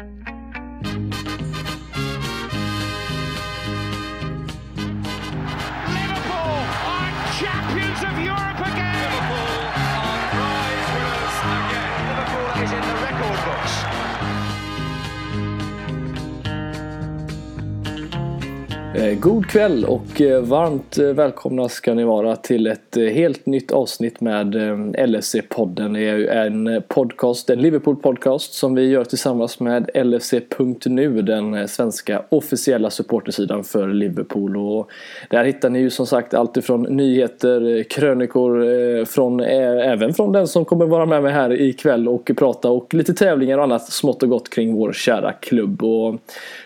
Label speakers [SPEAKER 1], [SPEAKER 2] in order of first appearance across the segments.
[SPEAKER 1] Liverpool are champions of Europe again.
[SPEAKER 2] Eh, god kväll och eh, varmt eh, välkomna ska ni vara till ett helt nytt avsnitt med LFC-podden. Det är ju en podcast, en Liverpool-podcast som vi gör tillsammans med LFC.nu, den svenska officiella supportersidan för Liverpool. Och där hittar ni ju som sagt allt ifrån nyheter, krönikor, från, även från den som kommer vara med mig här ikväll och prata och lite tävlingar och annat smått och gott kring vår kära klubb. Och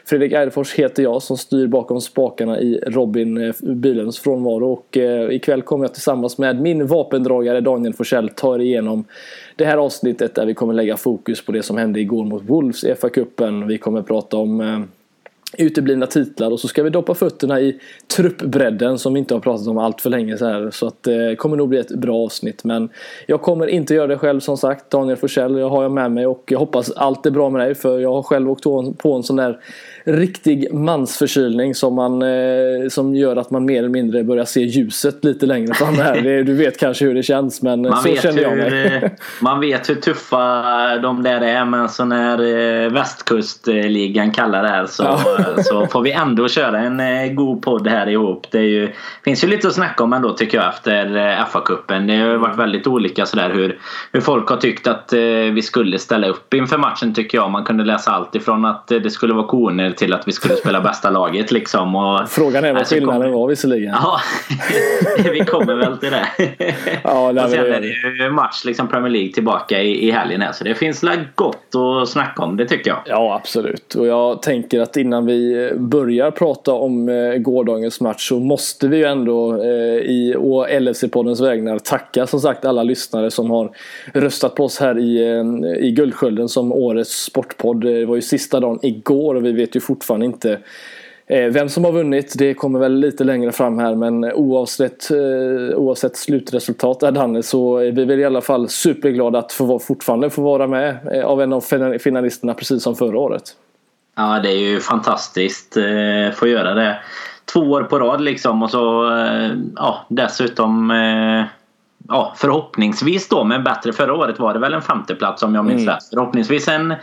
[SPEAKER 2] Fredrik Eidefors heter jag som styr bakom spakarna i Robin eh, Bylunds frånvaro och eh, ikväll kommer jag tillsammans med min vapendragare Daniel Forsell ta er igenom det här avsnittet där vi kommer lägga fokus på det som hände igår mot Wolves i FA-cupen. Vi kommer prata om eh, uteblivna titlar och så ska vi doppa fötterna i truppbredden som vi inte har pratat om allt för länge så här. Så att det kommer nog bli ett bra avsnitt men jag kommer inte göra det själv som sagt. Daniel Forsell jag har jag med mig och jag hoppas allt är bra med dig för jag har själv åkt på en sån där riktig mansförkylning som, man, eh, som gör att man mer eller mindre börjar se ljuset lite längre fram här. Du vet kanske hur det känns men
[SPEAKER 3] Man
[SPEAKER 2] så
[SPEAKER 3] vet,
[SPEAKER 2] känner jag
[SPEAKER 3] hur,
[SPEAKER 2] mig.
[SPEAKER 3] eh, man vet hur tuffa de där är men så när eh, västkustligan kallar det här så,
[SPEAKER 2] Ja.
[SPEAKER 3] så får vi ändå köra en eh, god podd här ihop. Det är ju, finns ju lite att snacka om ändå tycker jag efter eh, FA-cupen. Det har varit väldigt olika sådär hur, hur folk har tyckt att eh, vi skulle ställa upp inför matchen tycker jag. Man kunde läsa allt ifrån att eh, det skulle vara koner till att vi skulle spela bästa laget liksom. Och,
[SPEAKER 2] Frågan är vad
[SPEAKER 3] Alltså,
[SPEAKER 2] skillnaden
[SPEAKER 3] kommer-
[SPEAKER 2] var visserligen.
[SPEAKER 3] Ja, vi kommer väl till det.
[SPEAKER 2] Ja,
[SPEAKER 3] och sen är det ju match liksom Premier League tillbaka i, i helgen här. Så det finns gott att snacka om, det tycker jag.
[SPEAKER 2] Ja, absolut. Och jag tänker att innan vi börjar prata om eh, gårdagens match så måste vi ju ändå eh, i LFC-poddens vägnar tacka som sagt alla lyssnare som har röstat på oss här i, eh, i Guldskölden som årets sportpodd. Det var ju sista dagen igår och vi vet ju fortfarande inte Eh, Vem som har vunnit det kommer väl lite längre fram här men oavsett, eh, oavsett slutresultat där Danne så är vi väl i alla fall superglada att få, fortfarande få vara med eh, av en av fina- finalisterna precis som förra året.
[SPEAKER 3] Ja, det är ju fantastiskt eh, få göra det två år på rad liksom. Och så eh, ja, dessutom eh, ja, förhoppningsvis då med bättre. Förra året var det väl en femteplats om jag minns
[SPEAKER 2] Mm.
[SPEAKER 3] rätt. Förhoppningsvis en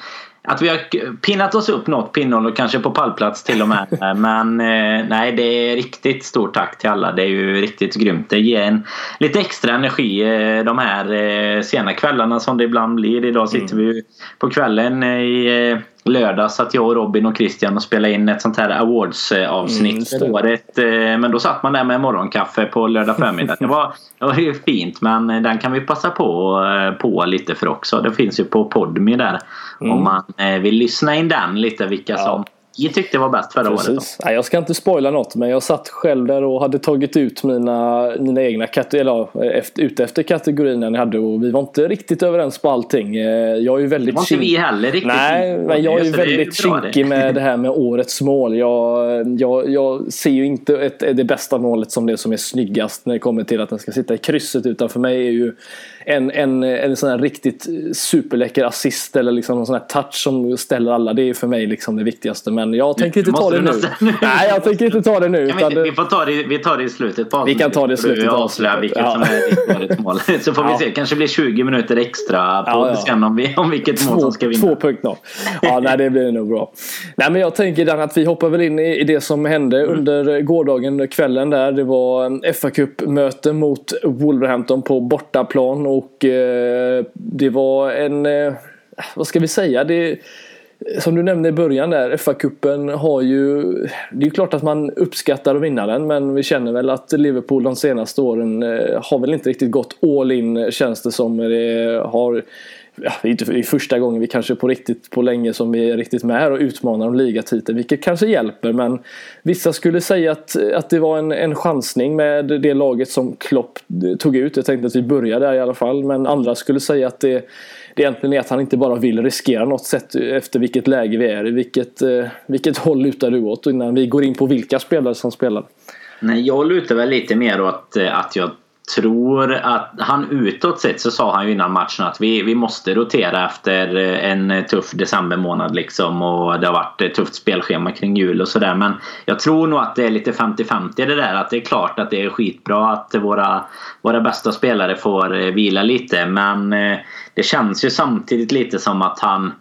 [SPEAKER 3] att vi har pinnat oss upp något pinnhål och kanske på pallplats till och med. Men eh, nej, det är riktigt stort tack till alla. Det är ju riktigt grymt. Det ger en lite extra energi eh, de här eh, sena kvällarna som det ibland blir. Idag sitter vi ju på kvällen i eh, lördags att jag och Robin och Christian och spelade in ett sånt här
[SPEAKER 2] Mm,
[SPEAKER 3] awards-avsnitt för
[SPEAKER 2] det.
[SPEAKER 3] året. Eh, Men då satt man där med morgonkaffe på lördag förmiddag. Det var, det var ju fint men eh, den kan vi passa på, eh, på lite för också. Det finns ju på Podme där. Om man eh, vill lyssna in den lite vilka
[SPEAKER 2] Mm. Ja.
[SPEAKER 3] som tyckte var bäst förra året.
[SPEAKER 2] Precis. Nej, jag ska inte spoila något men jag satt själv där och hade tagit ut mina, mina egna kategorier, ute efter kategorierna ni hade och vi var inte riktigt överens på allting. Eh, Jag är ju
[SPEAKER 3] Det
[SPEAKER 2] väldigt
[SPEAKER 3] var inte vi heller riktigt.
[SPEAKER 2] Nej, men jag är ju
[SPEAKER 3] det
[SPEAKER 2] väldigt
[SPEAKER 3] det.
[SPEAKER 2] kinkig med det här med årets mål. Jag, jag, jag ser ju inte ett, det bästa målet som det som är snyggast när det kommer till att den ska sitta i krysset. Utan för mig är ju en, en, en sån här riktigt superläcker assist eller liksom någon sån här touch som ställer alla. Det är för mig liksom det viktigaste. Men jag tänker inte ta det nu. Nej, jag tänker inte ta det nu.
[SPEAKER 3] Vi,
[SPEAKER 2] Utan
[SPEAKER 3] vi, får ta det, vi tar det i slutet på
[SPEAKER 2] Vi kan ta det i slutet av avsnittet.
[SPEAKER 3] vilket
[SPEAKER 2] Ja.
[SPEAKER 3] som är ditt mål. Så får vi se. kanske blir 20 minuter extra på
[SPEAKER 2] Ja, ja.
[SPEAKER 3] sen om, vi, om vilket mål som ska vinna.
[SPEAKER 2] 2.0. Ja, nej, det blir nog bra. Nej, men jag tänker Dan att vi hoppar väl in i i det som hände
[SPEAKER 3] Mm.
[SPEAKER 2] under gårdagen, kvällen där. Det var en fa Cup-möte mot Wolverhampton på bortaplan och eh, det var en, eh, vad ska vi säga, det som du nämnde i början där, FA-cupen har ju... Det är ju klart att man uppskattar att vinna den men vi känner väl att Liverpool de senaste åren eh, har väl inte riktigt gått all in känns det som. Det har... Ja, det är inte första gången vi kanske på riktigt på länge som vi är riktigt med och utmanar om ligatiteln vilket kanske hjälper men vissa skulle säga att, att det var en, en chansning med det laget som Klopp tog ut. Jag tänkte att vi börjar där i alla fall men andra skulle säga att det det egentligen är att han inte bara vill riskera något sätt efter vilket läge vi är i. Vilket, eh, vilket håll lutar du åt innan vi går in på vilka spelare som spelar?
[SPEAKER 3] Nej, jag lutar väl lite mer åt eh, att jag tror att han utåt sett så sa han ju innan matchen att vi, vi måste rotera efter eh, en eh, tuff decembermånad liksom och det har varit ett tufft spelschema kring jul och sådär. Men jag tror nog att det är lite 50-50 det där att det är klart att det är skitbra att våra, våra bästa spelare får vila lite. Men det känns ju samtidigt lite som att han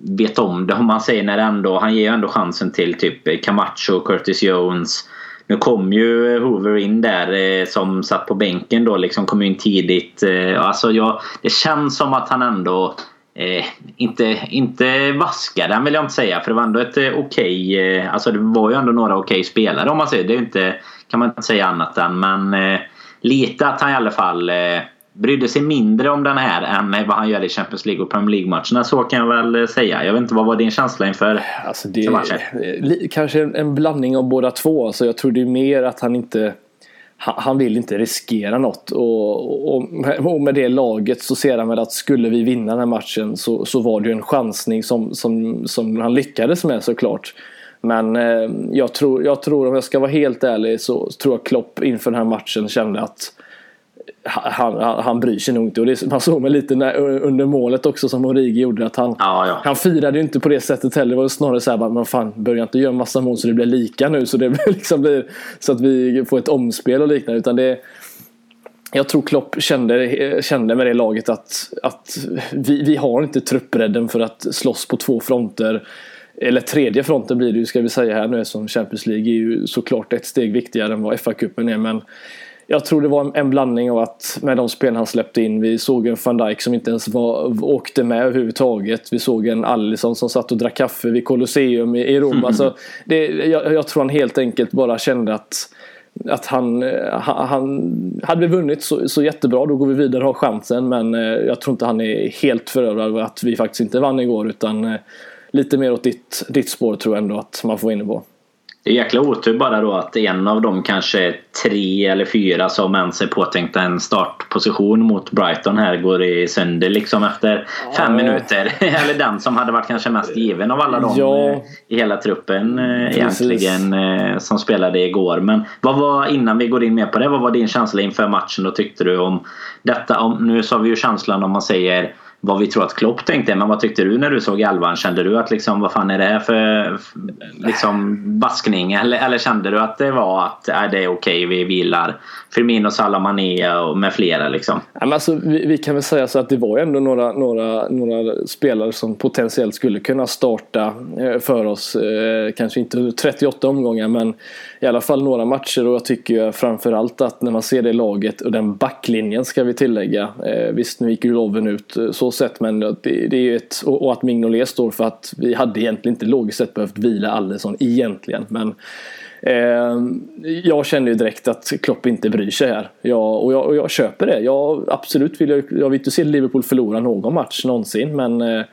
[SPEAKER 3] vet om det om man säger när ändå han ger ju ändå chansen till typ Camacho, Curtis Jones nu kom ju eh, Hoover in där eh, som satt på bänken då liksom kom in tidigt. Eh, alltså jag, det känns som att han ändå eh, inte, inte vaskade den vill jag inte säga för det var ändå ett eh, okej, eh, alltså det var ju ändå några okej spelare om man säger. Det är inte, kan man inte säga annat än men eh, lite att han i alla fall brydde sig mindre om den här än vad han gör i Champions League och Premier League-matcherna. Så kan jag väl säga. Jag vet inte, vad var din känsla inför
[SPEAKER 2] alltså det, matchen? Kanske en blandning av båda två. Alltså jag tror det är mer att han inte han vill inte riskera något och, och, och, med det laget så ser han väl att skulle vi vinna den här matchen så, så var det ju en chansning som, som, som han lyckades med såklart. Men eh, jag, tror, jag tror om jag ska vara helt ärlig så tror jag Klopp inför den här matchen kände att han, han, han bryr sig nog inte. Och det, man såg mig lite när, under målet också som Origi gjorde. Att han,
[SPEAKER 3] ja, ja.
[SPEAKER 2] han firade ju inte på det sättet heller. Det var snarare så här, men fan, börja inte göra massa mål så det blir lika nu. Så, det liksom blir, så att vi får ett omspel och liknande. Utan det, jag tror Klopp kände, kände med det laget att, att vi, vi har inte truppbredden för att slåss på två fronter. Eller tredje fronten blir det ju ska vi säga här nu som Champions League är ju såklart ett steg viktigare än vad FA-cupen är. Men jag tror det var en blandning av att med de spel han släppte in. Vi såg en van Dijk som inte ens var, åkte med överhuvudtaget. Vi såg en Allison som satt och drack kaffe vid Colosseum i, i Rom. Mm. Alltså, det, jag, jag, tror han helt enkelt bara kände att att han, han hade vi vunnit så, så jättebra, då går vi vidare och har chansen. Men eh, jag tror inte han är helt förövrad över att vi faktiskt inte vann igår. Utan eh, lite mer åt ditt, ditt spår tror jag ändå att man får in på.
[SPEAKER 3] Det är jäkla otur bara då att en av de kanske tre eller fyra som ens är påtänkta en startposition mot Brighton här går i sönder liksom efter fem ja. minuter. eller den som hade varit kanske mest given av alla dem ja. Eh, i hela truppen eh, Precis. egentligen eh, som spelade igår. Men vad var, innan vi går in mer på det, vad var din känsla inför matchen och tyckte du om detta? Om, nu sa vi ju känslan om man säger vad vi tror att Klopp tänkte. Men vad tyckte du när du såg elvan? Kände du att liksom, vad fan är det här för liksom, baskning? Eller, eller kände du att det var att äh, det är okej, vi vilar Firmino, Salah, Mané och med flera liksom?
[SPEAKER 2] Ja, men alltså, vi, vi, kan väl säga så att det var ändå några, några, några spelare som potentiellt skulle kunna starta eh, för oss. Eh, kanske inte 38 omgångar men i alla fall några matcher och jag tycker framförallt att när man ser det laget och den backlinjen ska vi tillägga. Eh, visst nu gick ju Loven ut så sätt. men det, det är ju ett och, att Mignolet står för att vi hade egentligen inte logiskt sett behövt vila Allison egentligen men Eh, jag känner ju direkt att Klopp inte bryr sig här. Jag, och, jag, och jag köper det. Jag, absolut vill jag, jag vill inte se Liverpool förlora någon match någonsin men eh,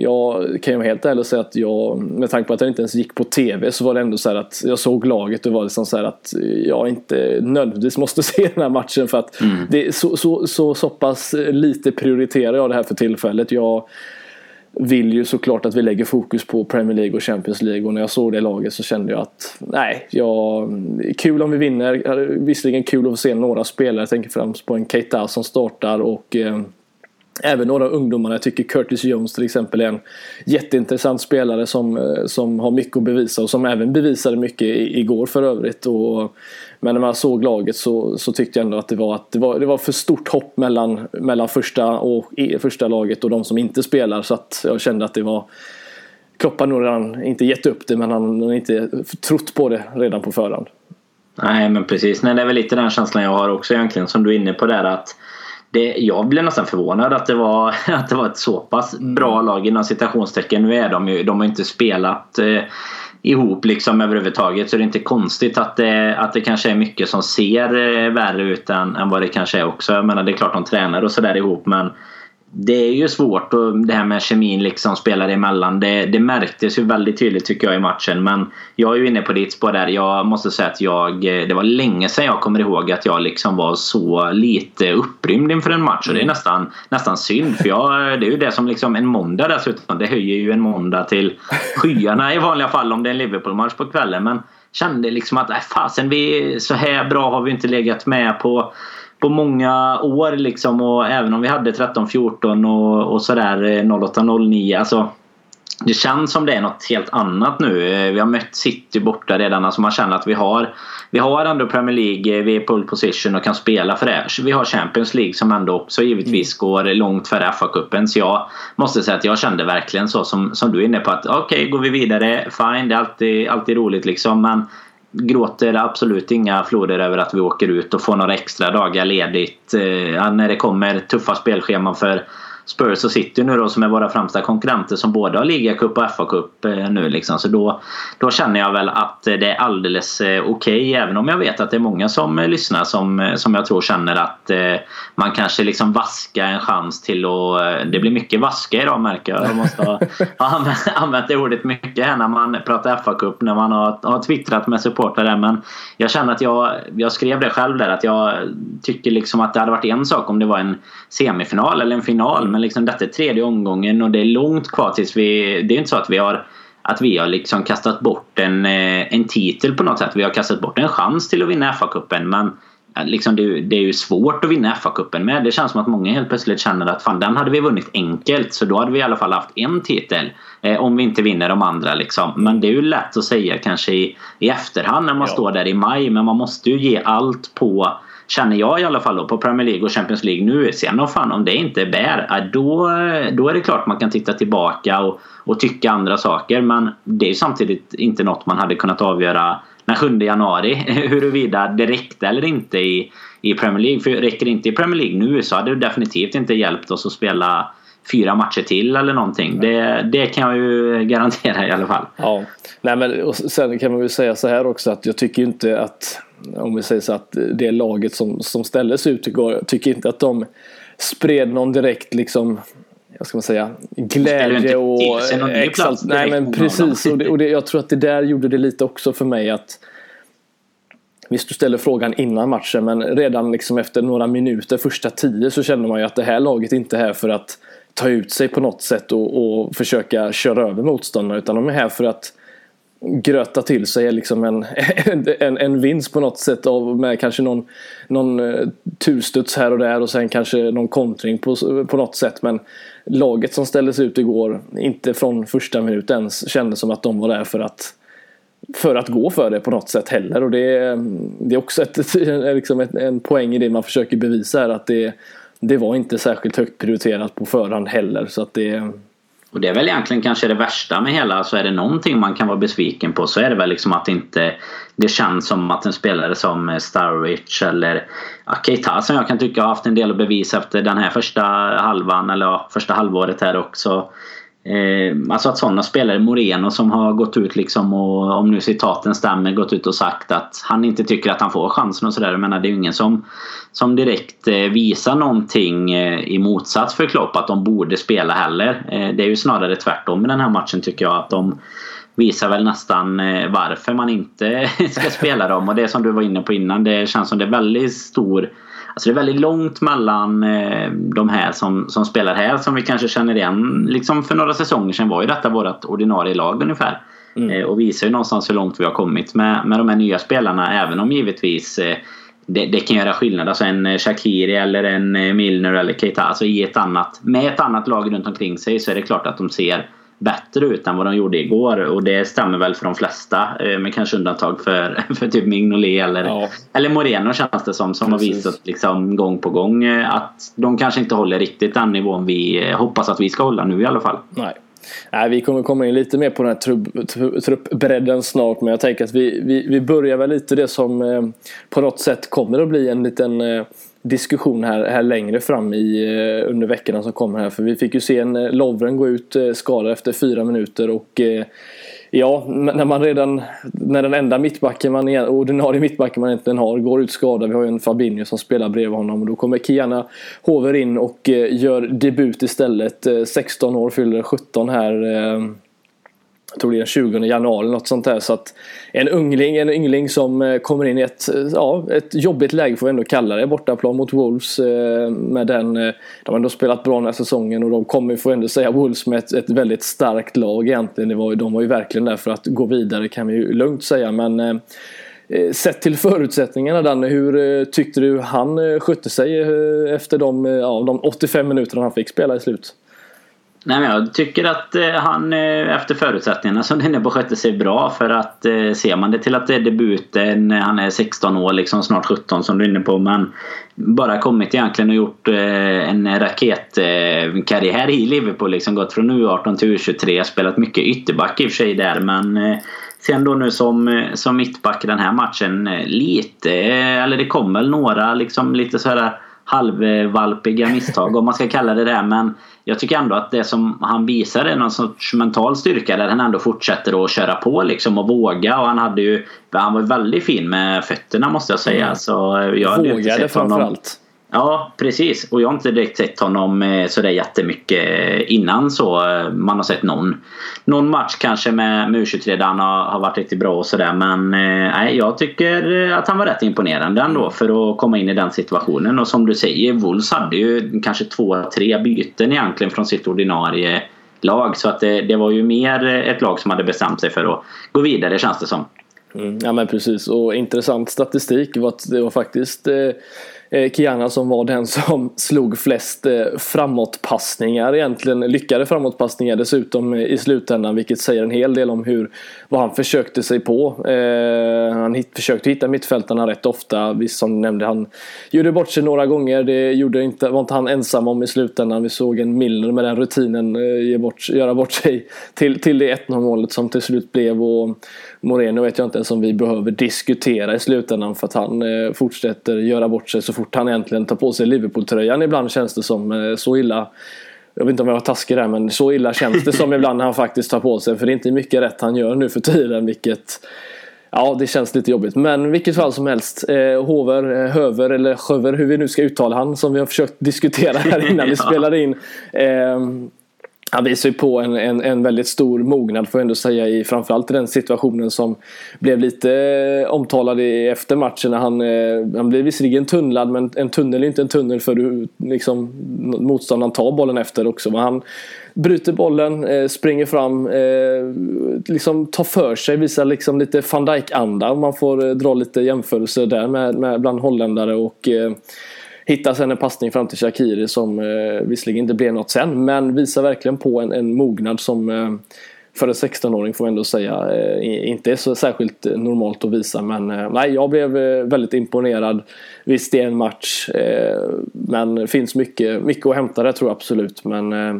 [SPEAKER 2] jag kan ju helt ärlig och säga att jag, med tanke på att jag inte ens gick på TV så var det ändå så att jag såg laget och var liksom så att jag inte nödvändigtvis måste se den här matchen för att mm. det så, så, så, så pass lite prioriterar jag det här för tillfället. Jag vill ju såklart att vi lägger fokus på Premier League och Champions League och när jag såg det laget så kände jag att nej, jag, kul om vi vinner. Visserligen kul att få se några spelare. Jag tänker främst på en Keita som startar och eh, Även några ungdomar. Jag tycker Curtis Jones till exempel är en jätteintressant spelare som, eh, som har mycket att bevisa och som även bevisade mycket igår för övrigt. Och, men när man såg laget så, så tyckte jag ändå att det var, att det var, det var för stort hopp mellan, mellan första, och, första laget och de som inte spelar så att jag kände att det var Klopp har nog redan inte gett upp det men han har inte trott på det redan på förhand.
[SPEAKER 3] Nej men precis, Nej, det är väl lite den känslan jag har också egentligen som du är inne på där att det, jag blev nästan förvånad att det var, att det var ett så pass bra lag inom citationstecken. Nu är de ju, de har inte spelat eh, ihop liksom överhuvudtaget så det är inte konstigt att det, att det kanske är mycket som ser eh, värre ut än, än vad det kanske är också. Jag menar det är klart de tränar och sådär ihop men det är ju svårt och det här med kemin liksom spelar emellan. Det, det märktes ju väldigt tydligt tycker jag i matchen. Men jag är ju inne på ditt spår där. Jag måste säga att jag, det var länge sedan jag kommer ihåg att jag liksom var så lite upprymd inför en match. Och det är nästan, nästan synd. För jag, det är ju det som liksom en måndag dessutom. Det höjer ju en måndag till skyarna i vanliga fall om det är en Liverpool-match på kvällen. Men kände liksom att äh, fasen, vi, så här bra har vi inte legat med på på många år liksom och även om vi hade 13-14 och, och sådär 08-09 alltså det känns som det är något helt annat nu. Eh, vi har mött City borta redan. Alltså man känner att vi har Vi har ändå Premier League, vi är pole position och kan spela för det. Vi har Champions League som ändå också givetvis mm. går långt före FA-cupen. Så jag måste säga att jag kände verkligen så som, som du är inne på att okej, okay, går vi vidare, fine, det är alltid, alltid roligt liksom. Men gråter absolut inga floder över att vi åker ut och får några extra dagar ledigt. Eh, när det kommer tuffa spelscheman för Spurs och City nu då som är våra främsta konkurrenter som både har ligacup och FA-cup eh, nu liksom. Så då, då känner jag väl att det är alldeles eh, okej okay, även om jag vet att det är många som eh, lyssnar som, som jag tror känner att man kanske liksom vaskar en chans till att... Det blir mycket vaska idag märker jag. Jag måste ha, ha använt det ordet mycket här när man pratar FA-cup när man har, har twittrat med supportrar men jag känner att jag, jag skrev det själv där att jag tycker liksom att det hade varit en sak om det var en semifinal eller en final men liksom detta är tredje omgången och det är långt kvar tills vi... Det är inte så att vi har att vi har liksom kastat bort en, eh, en titel på något sätt. Vi har kastat bort en chans till att vinna FA-cupen men liksom det, det, är ju svårt att vinna FA-cupen med. Det känns som att många helt plötsligt känner att fan den hade vi vunnit enkelt så då hade vi i alla fall haft en titel. Eh, om vi inte vinner de andra liksom. Men det är ju lätt att säga kanske i, i efterhand när man ja. står där i maj men man måste ju ge allt på Känner jag i alla fall då på Premier League och Champions League nu. Sen om fan om det inte bär. Äh, då, då är det klart man kan titta tillbaka och, och tycka andra saker. Men det är samtidigt inte något man hade kunnat avgöra den 7 januari. Huruvida det räckte eller inte i, i Premier League. För räcker det inte i Premier League nu så hade det definitivt inte hjälpt oss att spela fyra matcher till eller någonting. Det, det kan jag ju garantera i alla fall.
[SPEAKER 2] Ja, Nej, men och sen kan man väl säga så här också att jag tycker inte att om vi säger så att det laget som, som ställdes ut igår, tycker inte att de spred någon direkt liksom jag ska man säga, glädje och exalt. Nej men precis och, det, och det, jag tror att det där gjorde det lite också för mig att Visst du ställer frågan innan matchen men redan liksom efter några minuter, första tio så känner man ju att det här laget inte är här för att ta ut sig på något sätt och, och försöka köra över motståndarna utan de är här för att gröta till sig liksom en, en, en vinst på något sätt av, med kanske någon, någon eh, turstuds här och där och sen kanske någon kontring på, på något sätt. Men laget som ställdes ut igår, inte från första minut ens, kändes som att de var där för att för att gå för det på något sätt heller. Och det, är, det är också ett, liksom ett, en poäng i det man försöker bevisa här att det, det var inte särskilt högt prioriterat på förhand heller. Så att det,
[SPEAKER 3] och det är väl egentligen kanske det värsta med hela, så är det någonting man kan vara besviken på så är det väl liksom att inte det känns som att en spelare som Starwich eller ja, Keita som jag kan tycka har haft en del att bevisa efter den här första halvan eller ja, första halvåret här också. Eh, alltså att sådana spelare, Moreno som har gått ut liksom och om nu citaten stämmer gått ut och sagt att han inte tycker att han får chansen och sådär. Jag menar det är ju ingen som, som direkt eh, visar någonting eh, i motsats för Klopp att de borde spela heller. Eh, det är ju snarare tvärtom i den här matchen tycker jag att de visar väl nästan eh, varför man inte ska spela dem och det som du var inne på innan det känns som det är väldigt stor Alltså det är väldigt långt mellan eh, de här som, som spelar här som vi kanske känner igen. Liksom för några säsonger sedan var ju detta vårt ordinarie lag ungefär. Mm. Eh, och visar ju någonstans hur långt vi har kommit med, med de här nya spelarna. Även om givetvis eh, det, det, kan göra skillnad. Alltså en Shakiri eller en Milner eller Keita. Alltså i ett annat, med ett annat lag runt omkring sig så är det klart att de ser bättre ut än vad de gjorde igår och det stämmer väl för de flesta eh, med kanske undantag för, för typ Mignolet eller, ja. eller Moreno känns det som som Precis. har visat liksom gång på gång eh, att de kanske inte håller riktigt den nivån vi eh, hoppas att vi ska hålla nu i alla fall.
[SPEAKER 2] Nej. Nej, vi kommer komma in lite mer på den här trupp, truppbredden snart men jag tänker att vi, vi, vi börjar väl lite det som eh, på något sätt kommer att bli en liten eh, diskussion här, här längre fram i, eh, under veckorna som kommer här. För vi fick ju se en eh, Lovren gå ut eh, skadad efter fyra minuter och Ja, när man redan, när den enda mittbacken man, ordinarie mittbacken man egentligen har går ut skadad. Vi har ju en Fabinho som spelar bredvid honom och då kommer Kiana Hover in och gör debut istället. 16 år, fyller 17 här jag tror det är den 20 januari något sånt där. Så att en ungling, en yngling som eh, kommer in i ett, eh, ja, ett jobbigt läge får vi ändå kalla det. Bortaplan mot Wolves eh, med den, de har ändå spelat bra den här säsongen och de kommer, får ändå säga, Wolves med ett, ett väldigt starkt lag egentligen. Det var, de var ju verkligen där för att gå vidare kan vi ju lugnt säga. Men sett till förutsättningarna Danne, hur tyckte du han skötte sig efter de, ja, de 85 minuterna han fick spela i slut?
[SPEAKER 3] Nej, men jag tycker att eh, han eh, efter förutsättningarna som den är på skötte sig bra för att eh, ser man det till att det är debuten, han är 16 år liksom snart 17 som du är inne på men bara kommit egentligen och gjort en raketkarriär i Liverpool liksom gått från U18 till U23 spelat mycket ytterback i och för sig där men Sen då nu som, som mittback i den här matchen lite, eller det kom väl några liksom lite så här halvvalpiga misstag om man ska kalla det det. Men jag tycker ändå att det som han visar är någon sorts mental styrka där han ändå fortsätter att köra på liksom och våga. Och han hade ju, han var väldigt fin med fötterna måste jag säga. Så jag
[SPEAKER 2] Vågade framförallt.
[SPEAKER 3] Ja, precis. Och jag har inte direkt sett honom eh, sådär jättemycket eh, innan så. Eh, man har sett någon, någon match kanske med, med U23 där han har, har varit riktigt bra och sådär. Men nej, jag tycker att han var rätt imponerande ändå för att komma in i den situationen. Och som du säger, Wolves hade ju kanske två, tre byten egentligen från sitt ordinarie lag. Så att det, det var ju mer ett lag som hade bestämt sig för att gå vidare känns det som.
[SPEAKER 2] Mm, ja men precis och intressant statistik var att det var faktiskt Eh, Eh, Kiana som var den som slog flest eh, framåtpassningar egentligen. Lyckade framåtpassningar dessutom eh, i slutändan vilket säger en hel del om hur, vad han försökte sig på. Han hit, försökte hitta mittfältarna rätt ofta. Visst som du nämnde, han gjorde bort sig några gånger. Det gjorde inte, var inte han ensam om i slutändan. Vi såg en Milner med den rutinen ge bort, göra bort sig till, till det 1-0 målet som till slut blev. Och, Moreno vet jag inte ens om vi behöver diskutera i slutändan för att han eh, fortsätter göra bort sig så fort han egentligen tar på sig Liverpool-tröjan. Ibland känns det som eh, så illa. Jag vet inte om jag var taskig där men så illa känns det som ibland han faktiskt tar på sig. För det är inte mycket rätt han gör nu för tiden vilket Ja, det känns lite jobbigt. Men vilket fall som helst. Eh, Hover, eh, Höver eller Sjöver, hur vi nu ska uttala han som vi har försökt diskutera här innan vi spelade in. Eh, han visar ju på en, en, en, väldigt stor mognad får jag ändå säga i framförallt i den situationen som blev lite eh, omtalad i, efter matchen. När han, eh, han blev visserligen tunnlad men en tunnel är inte en tunnel för du, liksom, motståndaren tar bollen efter också. Men han bryter bollen, eh, springer fram, liksom tar för sig, visar liksom lite van Dijk-anda. Man får dra lite jämförelser där med, med bland holländare och Hittar sen en passning fram till Shakiri som eh, visserligen inte blev något sen men visar verkligen på en, en mognad som eh, för en 16-åring får man ändå säga eh, inte är så särskilt eh, normalt att visa men eh, nej jag blev eh, väldigt imponerad. Visst det är en match eh, men det finns mycket, mycket att hämta där tror jag absolut men eh,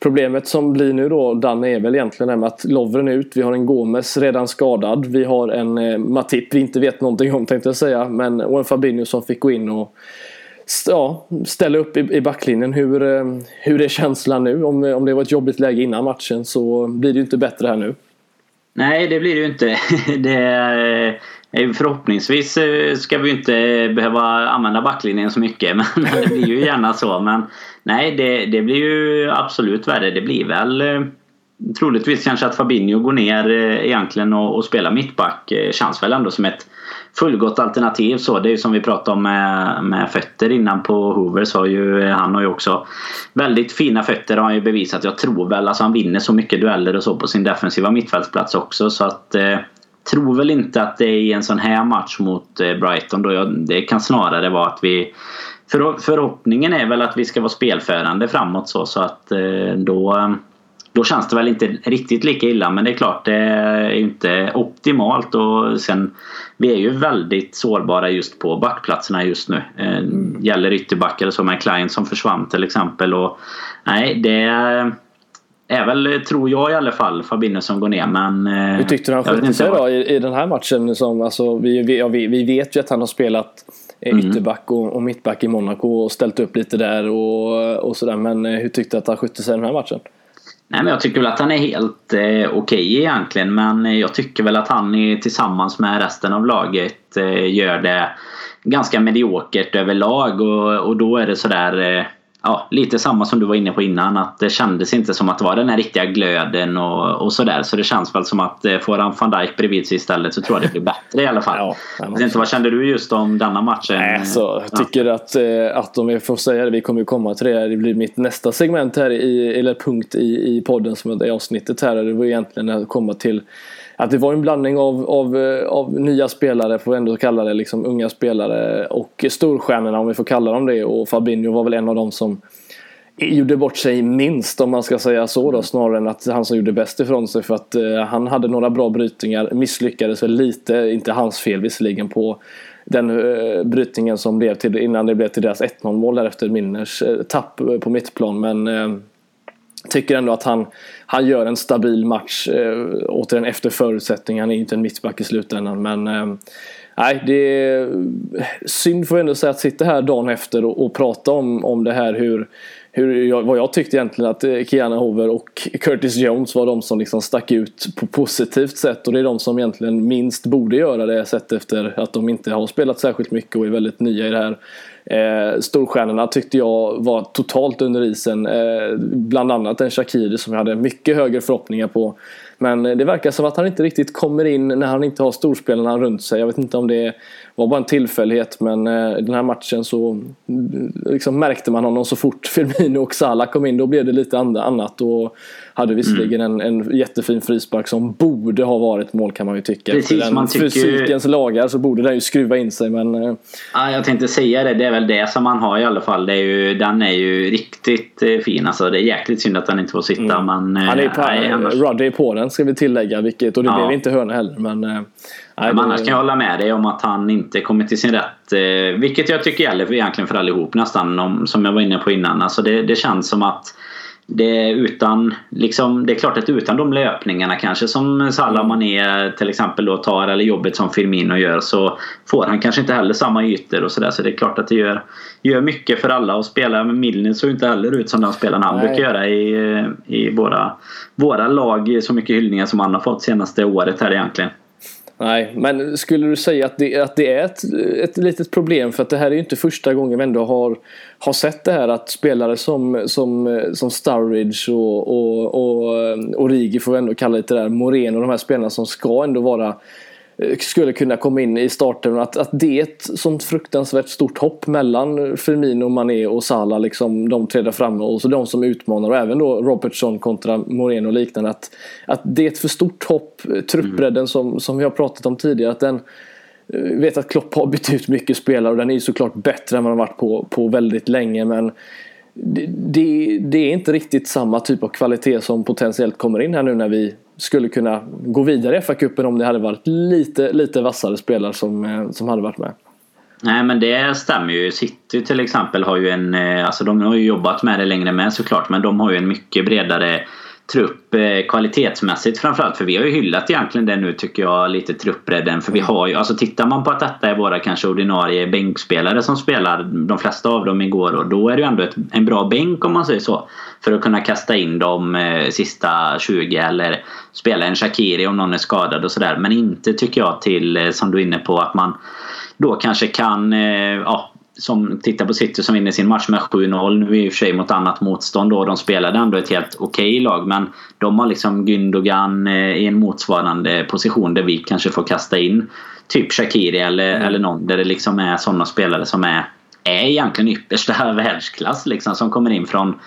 [SPEAKER 2] Problemet som blir nu då Danne är väl egentligen det med att Lovren är ut. Vi har en Gomes redan skadad. Vi har en eh, Matip vi inte vet någonting om tänkte jag säga. Men, och en Fabinho som fick gå in och ja, ställa upp i, i backlinjen. Hur, eh, hur är känslan nu? Om, om det var ett jobbigt läge innan matchen så blir det ju inte bättre här nu.
[SPEAKER 3] Nej, det blir det ju inte. Det är, eh, förhoppningsvis eh, ska vi inte behöva använda backlinjen så mycket. Men det blir ju gärna så. Men nej, det, det blir ju absolut värre. Det blir väl troligtvis kanske att Fabinho går ner eh, egentligen och, och spelar mittback. Eh, Känns väl ändå som ett fullgott alternativ. Så det är ju som vi pratade om med, med fötter innan på Hoover. Så har ju, eh, han har ju också väldigt fina fötter har han ju bevisat. Jag tror väl, alltså han vinner så mycket dueller och så på sin defensiva mittfältsplats också. Så att eh, tror väl inte att det är i en sån här match mot Brighton då. Jag, det kan snarare vara att vi för, förhoppningen är väl att vi ska vara spelförande framåt så, så att eh, då då känns det väl inte riktigt lika illa men det är klart det är inte optimalt och sen vi är ju väldigt sårbara just på backplatserna just nu. Mm. Gäller ytterbackar som är Klein som försvann till exempel och nej det är väl, tror jag i alla fall, Fabinho som går ner men...
[SPEAKER 2] Eh, Hur tyckte du han skötte sig då i, i den här matchen? Som, alltså, vi, vi, ja, vi, vi vet ju att han har spelat mm. ytterback och, och mittback i Monaco och ställt upp lite där och, och sådär. Men hur tyckte du att han skötte sig i den här matchen?
[SPEAKER 3] Nej, men jag tycker väl att han är helt eh, okej okay egentligen. Men jag tycker väl att han är, tillsammans med resten av laget eh, gör det ganska mediokert överlag. Och, och då är det sådär... Eh, ja, lite samma som du var inne på innan. Att det kändes inte som att det var den här riktiga glöden och, och sådär. Så det känns väl som att eh, får han van Dijk bredvid sig istället så tror jag det blir bättre i alla fall. Ja, vet inte, vad kände du just om denna matchen?
[SPEAKER 2] Nej, så, jag tycker ja. att, eh, att om jag får säga det, vi kommer ju komma till det. Det blir mitt nästa segment här, i, eller punkt i, i podden som är avsnittet här. Det var egentligen att komma till att det var en blandning av, av, av nya spelare, får vi ändå kalla det, liksom unga spelare och storstjärnorna om vi får kalla dem det. Och Fabinho var väl en av dem som gjorde bort sig minst om man ska säga så då snarare än att han som gjorde bäst ifrån sig. För att eh, han hade några bra brytningar, misslyckades väl lite, inte hans fel visserligen på den eh, brytningen som blev till, innan det blev till deras 1-0 mål därefter Minners eh, tapp på mittplan. Men eh, tycker ändå att han, han gör en stabil match eh, återigen efter förutsättning. han är ju inte en mittback i slutändan men eh, Nej, det är synd får jag ändå säga att sitta här dagen efter och, och prata om, om det här hur hur jag, vad jag tyckte egentligen att eh, Kiana Hover och Curtis Jones var de som liksom stack ut på positivt sätt och det är de som egentligen minst borde göra det sett efter att de inte har spelat särskilt mycket och är väldigt nya i det här. Eh, storstjärnorna tyckte jag var totalt under isen. Eh, bland annat en Shakiri som jag hade mycket högre förhoppningar på. Men eh, det verkar som att han inte riktigt kommer in när han inte har storspelarna runt sig. Jag vet inte om det är var bara en tillfällighet men eh, den här matchen så liksom märkte man honom så fort Firmino och Salah kom in. Då blev det lite annat och hade visserligen mm. en, en jättefin frispark som borde ha varit mål kan man ju tycka.
[SPEAKER 3] Precis,
[SPEAKER 2] den
[SPEAKER 3] man tycker...
[SPEAKER 2] fysikens lagar så borde den ju skruva in sig men... Eh,
[SPEAKER 3] ja, jag tänkte säga det. Det är väl det som man har i alla fall. Det är ju, den är ju riktigt eh, fin. Alltså, det är jäkligt synd att han inte får sitta. Mm. Men,
[SPEAKER 2] han är på, nej, annars... Ruddy är på den ska vi tillägga. Vilket, och det ja. blev inte hörna heller. Men, nej,
[SPEAKER 3] men annars kan jag hålla med dig om att han inte kommit till sin rätt. Eh, vilket jag tycker gäller för, egentligen för allihop nästan. Om, som jag var inne på innan. Alltså det, det känns som att det är, utan, liksom, det är klart att utan de löpningarna kanske som Salah Mané till exempel då tar eller jobbet som Firmino gör så får han kanske inte heller samma ytor och sådär så det är klart att det gör, gör mycket för alla och spela med Milner såg inte heller ut som den spelaren han Nej. brukar göra i, i våra, våra lag så mycket hyllningar som han har fått senaste året här egentligen.
[SPEAKER 2] Nej, men skulle du säga att det, att det är ett, ett litet problem? För att det här är ju inte första gången vi ändå har, har sett det här att spelare som, som, som Sturridge och, och, och Origi får vi ändå kalla lite där, Moreno, de här spelarna som ska ändå vara skulle kunna komma in i starten. Att, att det är ett sånt fruktansvärt stort hopp mellan Firmino, Mané och Salah. Liksom, de tre där framme och så de som utmanar och även då Robertson kontra Moreno och liknande. Att, att det är ett för stort hopp. Truppbredden mm. som, som vi har pratat om tidigare. Att den, eh, vet att Klopp har bytt ut mycket spelare och den är ju såklart bättre än vad den varit på, på väldigt länge. Men det, det, det, är inte riktigt samma typ av kvalitet som potentiellt kommer in här nu när vi skulle kunna gå vidare i FA-cupen om det hade varit lite, lite vassare spelare som, eh, som hade varit med.
[SPEAKER 3] Nej men det stämmer ju. City till exempel har ju en, eh, alltså de har ju jobbat med det längre med såklart men de har ju en mycket bredare trupp eh, kvalitetsmässigt framförallt. För vi har ju hyllat egentligen det nu tycker jag lite truppbredden. För vi har ju, alltså tittar man på att detta är våra kanske ordinarie bänkspelare som spelar de flesta av dem igår och då är det ju ändå ett, en bra bänk om man säger så. För att kunna kasta in de eh, sista 20 eller spela en Shakiri om någon är skadad och sådär. Men inte tycker jag till, eh, som du är inne på, att man då kanske kan eh, ja, som tittar på City som vinner sin match med 7-0. Nu är i och för sig mot annat motstånd då. De spelade ändå ett helt okej okay lag. Men de har liksom Gündogan eh, i en motsvarande position där vi kanske får kasta in typ Shakiri eller, mm. eller någon. Där det liksom är sådana spelare som är, är egentligen yppersta världsklass liksom. Som kommer in från,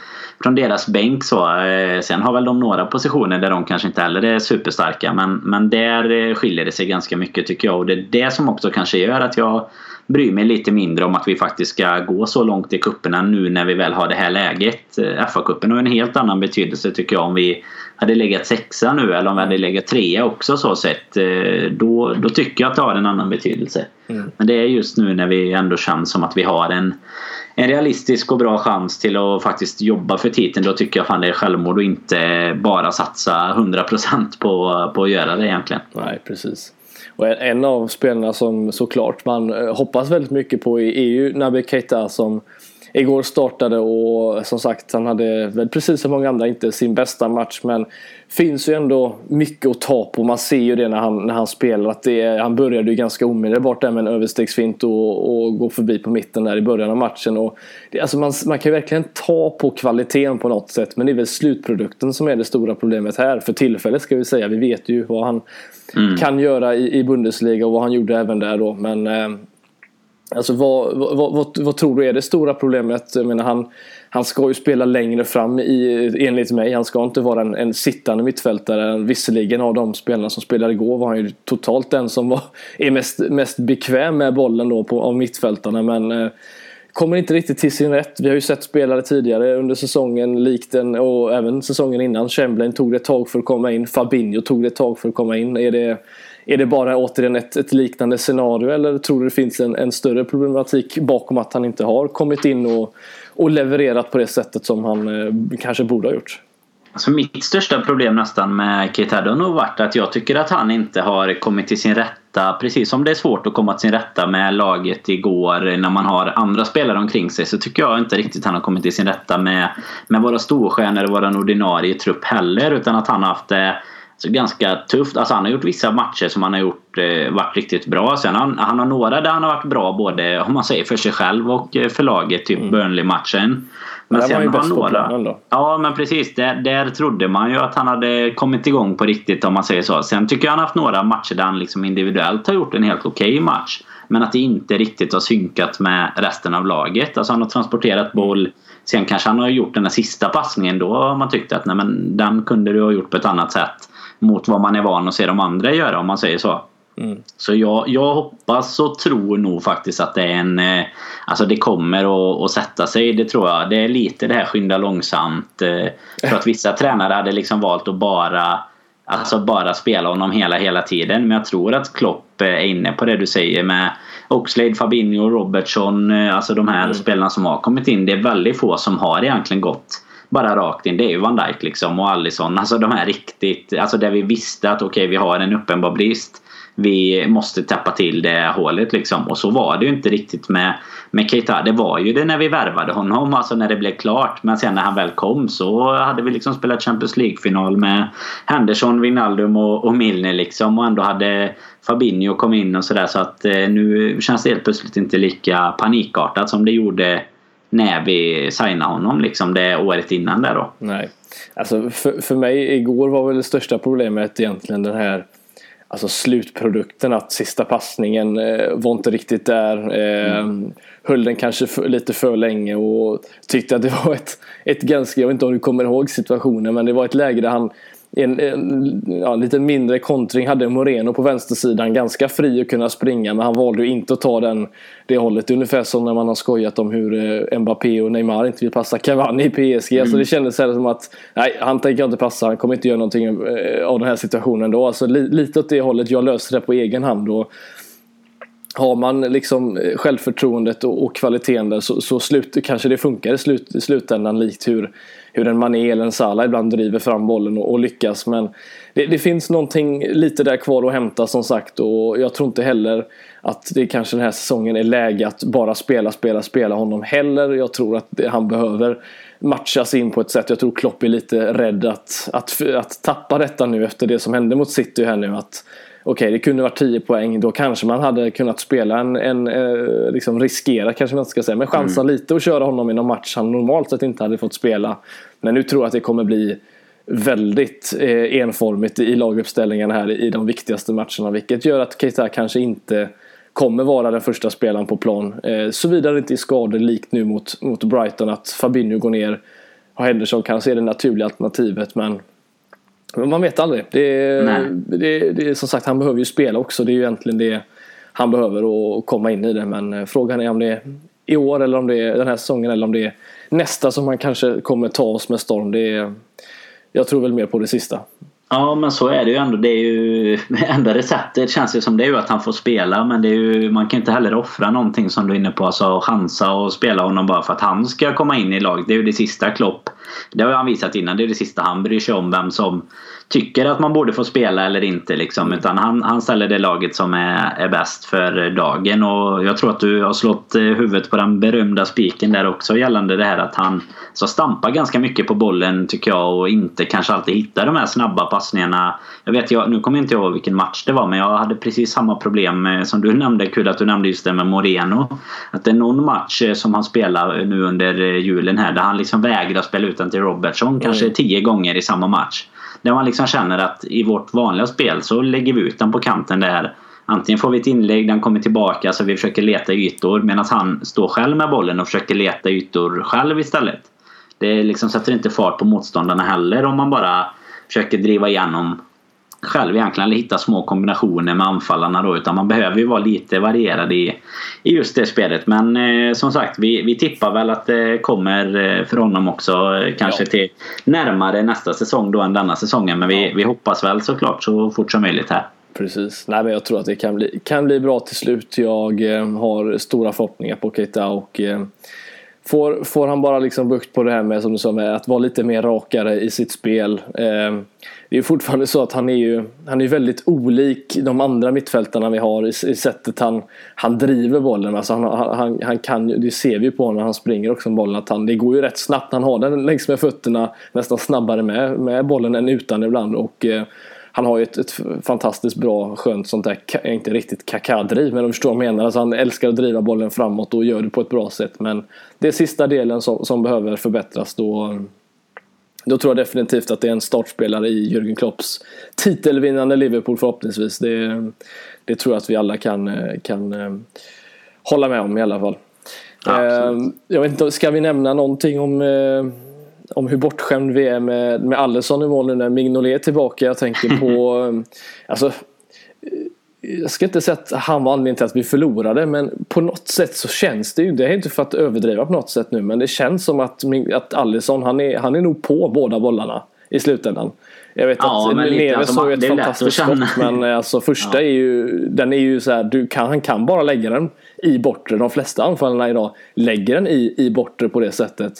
[SPEAKER 3] från deras bänk så. Eh, sen har väl de några positioner där de kanske inte heller är superstarka. Men, men där eh, skiljer det sig ganska mycket tycker jag. Och det är det som också kanske gör att jag bryr mig lite mindre om att vi faktiskt ska gå så långt i kupperna nu när vi väl har det här läget. Eh, FA-cupen har en helt annan betydelse tycker jag om vi hade legat sexa nu eller om vi hade legat trea också så sett. Eh, då, då tycker jag att det har en annan betydelse. Mm. Men det är just nu när vi ändå känns som att vi har en, en realistisk och bra chans till att faktiskt jobba för titeln. Då tycker jag fan det är självmord och inte bara satsa 100% på, på att göra det egentligen.
[SPEAKER 2] Nej, precis. Och en av spelarna som såklart man eh, hoppas väldigt mycket på är ju Naby Keita som igår startade och som sagt han hade väl precis som många andra inte sin bästa match men finns ju ändå mycket att ta på. Man ser ju det när han, när han spelar att det är, han började ju ganska omedelbart där med en överstegsfint och, och gå förbi på mitten där i början av matchen. Och det, alltså man, man kan ju verkligen ta på kvaliteten på något sätt men det är väl slutprodukten som är det stora problemet här. För tillfället ska vi säga. Vi vet ju vad han mm. kan göra i, i Bundesliga och vad han gjorde även där då. Men eh, Alltså vad, vad, vad, vad, tror du är det stora problemet? Jag menar, han, han ska ju spela längre fram i, enligt mig. Han ska inte vara en, en sittande mittfältare. Visserligen av de spelarna som spelade igår var han ju totalt den som var, är mest, mest bekväm med bollen då på, av mittfältarna. Men eh, kommer inte riktigt till sin rätt. Vi har ju sett spelare tidigare under säsongen likt den och även säsongen innan. Chamberlain tog det ett tag för att komma in. Fabinho tog det ett tag för att komma in. Är det, är det bara återigen ett, ett liknande scenario eller tror du det finns en, en större problematik bakom att han inte har kommit in och, och levererat på det sättet som han eh, kanske borde ha gjort?
[SPEAKER 3] Alltså mitt största problem nästan med Kate har nog varit att jag tycker att han inte har kommit till sin rätta. Precis som det är svårt att komma till sin rätta med laget igår när man har andra spelare omkring sig så tycker jag inte riktigt han har kommit till sin rätta med, med våra storstjärnor och vår ordinarie trupp heller. Utan att han har haft det ganska tufft. Alltså han har gjort vissa matcher som han har gjort eh, varit riktigt bra. Sen han, han har några där han har varit bra både om man säger för sig själv och eh, för laget. Typ mm. Burnley-matchen.
[SPEAKER 2] Men sen var han några... Då.
[SPEAKER 3] Ja men precis. Där, där trodde man ju att han hade kommit igång på riktigt om man säger så. Sen tycker jag han har haft några matcher där han liksom individuellt har gjort en helt okej okay match. Men att det inte riktigt har synkat med resten av laget. Alltså han har transporterat boll. Sen kanske han har gjort den där sista passningen. Då har man tyckt att nej, men den kunde du ha gjort på ett annat sätt mot vad man är van att se de andra göra om man säger så. Mm. Så jag, jag hoppas och tror nog faktiskt att det är en... Eh, alltså det kommer att, att sätta sig, det tror jag. Det är lite det här skynda långsamt. Eh, för att vissa tränare hade liksom valt att bara... Alltså bara spela honom hela, hela tiden. Men jag tror att Klopp är inne på det du säger med Oxlade, Fabinho, Robertson. Eh, alltså de här mm. spelarna som har kommit in. Det är väldigt få som har egentligen gått bara rakt in. Det är ju Van Dijk liksom och Allison. Alltså de här riktigt, alltså där vi visste att okej okay, vi har en uppenbar brist. Vi måste täppa till det hålet liksom. Och så var det ju inte riktigt med, med Keita. Det var ju det när vi värvade honom, alltså när det blev klart. Men sen när han väl kom så hade vi liksom spelat Champions League-final med Henderson, Wijnaldum och, och Milner liksom. Och ändå hade Fabinho kom in och sådär. Så att eh, nu känns det helt plötsligt inte lika panikartat som det gjorde när vi signade honom liksom det året innan där då.
[SPEAKER 2] Nej. Alltså för, för mig igår var väl det största problemet egentligen den här Alltså slutprodukten att sista passningen eh, var inte riktigt där. Eh, mm. Höll den kanske för, lite för länge och tyckte att det var ett, ett ganska, jag vet inte om du kommer ihåg situationen men det var ett läge där han en, en ja, lite mindre kontring hade Moreno på vänstersidan ganska fri att kunna springa men han valde ju inte att ta den, det hållet. Ungefär som när man har skojat om hur eh, Mbappé och Neymar inte vill passa Cavani i PSG. Mm. Alltså det kändes som att nej, han tänker inte passa, han kommer inte göra någonting eh, av den här situationen då. Alltså, li, lite åt det hållet, jag löser det på egen hand. Och, har man liksom eh, självförtroendet och, och kvaliteten där så, så slut, kanske det funkar i, slut, i slutändan likt hur hur en Mané eller en Salah ibland driver fram bollen och, och lyckas. Men det, det, finns någonting lite där kvar att hämta som sagt och jag tror inte heller att det kanske den här säsongen är läge att bara spela, spela, spela honom heller. Jag tror att det, han behöver matchas in på ett sätt. Jag tror Klopp är lite rädd att, att, att tappa detta nu efter det som hände mot City här nu. Att okay, det kunde varit 10 poäng. Då kanske man hade kunnat spela en, en eh, liksom riskera kanske man ska säga, men chansa mm. lite att köra honom i någon match han normalt sett inte hade fått spela. Men nu tror jag att det kommer bli väldigt eh, enformigt i laguppställningen här i de viktigaste matcherna. Vilket gör att Keita kanske inte kommer vara den första spelaren på plan. Eh, Såvida det inte är skador likt nu mot, mot Brighton att Fabinho går ner och Henderson kanske är det naturliga alternativet men man vet aldrig. Det är, det, det är, som sagt, han behöver ju spela också. Det är ju egentligen det han behöver att komma in i det. Men eh, frågan är om det är i år eller om det är den här säsongen eller om det är nästa som han kanske kommer ta oss med storm. Det är, jag tror väl mer på det sista.
[SPEAKER 3] Ja men så är det ju ändå. Det är ju enda receptet känns det som det är ju att han får spela men det är ju, man kan inte heller offra någonting som du är inne på. Alltså chansa och spela honom bara för att han ska komma in i laget. Det är ju det sista Klopp. Det har han visat innan. Det är det sista han bryr sig om vem som tycker att man borde få spela eller inte. Liksom. Utan han, han ställer det laget som är, är bäst för dagen. Och jag tror att du har slått eh, huvudet på den berömda spiken där också gällande det här att han så stampar ganska mycket på bollen tycker jag och inte kanske alltid hittar de här snabba passningarna. Jag vet, jag, nu kommer jag inte ihåg vilken match det var men jag hade precis samma problem med, som du nämnde. Kul att du nämnde just det med Moreno. Att det är någon match eh, som han spelar nu under eh, julen här där han liksom vägrar spela ut den till Robertson kanske mm. tio gånger i samma match. Där man liksom känner att i vårt vanliga spel så lägger vi ut den på kanten där antingen får vi ett inlägg, den kommer tillbaka så vi försöker leta ytor medan han står själv med bollen och försöker leta ytor själv istället. Det liksom sätter inte fart på motståndarna heller om man bara försöker driva igenom själv egentligen hitta små kombinationer med anfallarna då utan man behöver ju vara lite varierad i, i just det spelet. Men eh, som sagt vi, vi tippar väl att det kommer eh, för honom också eh, kanske ja. till närmare nästa säsong då än denna säsongen. Men vi, vi hoppas väl såklart så fort som möjligt här.
[SPEAKER 2] Precis. Nej, men jag tror att det kan bli, kan bli bra till slut. Jag eh, har stora förhoppningar på Keita och eh, får, får han bara liksom bukt på det här med, som du sa, med att vara lite mer rakare i sitt spel. Eh, det är fortfarande så att han är ju han är väldigt olik de andra mittfältarna vi har i, i sättet han, han driver bollen. Alltså han, han, han kan det ser vi på när han springer också med bollen. Att han, det går ju rätt snabbt. Han har den längs med fötterna nästan snabbare med, med bollen än utan ibland. Och, eh, han har ju ett, ett, fantastiskt bra, skönt sånt där, inte riktigt kakadriv men du förstår vad jag menar. Alltså han älskar att driva bollen framåt och gör det på ett bra sätt. Men det är sista delen som, som behöver förbättras då. Då tror jag definitivt att det är en startspelare i Jürgen Klopps titelvinnande Liverpool förhoppningsvis. Det, det tror jag att vi alla kan, kan eh, hålla med om i alla fall. Absolut. Eh, jag vet inte, ska vi nämna någonting om eh, om hur bortskämd vi är med, med Allison i mål nu när Mignolet är tillbaka. Jag tänker på... alltså, jag ska inte säga att han var anledningen till att vi förlorade men på något sätt så känns det ju, det är inte för att överdriva på något sätt nu men det känns som att, att Allison han är, han är nog på båda bollarna i slutändan. Jag vet ja, att Neves alltså, ju ett fantastiskt skott men alltså första ja. är ju, den är ju så här, du kan, han kan bara lägga den i bortre. De flesta anfallarna idag lägger den i, i bortre på det sättet.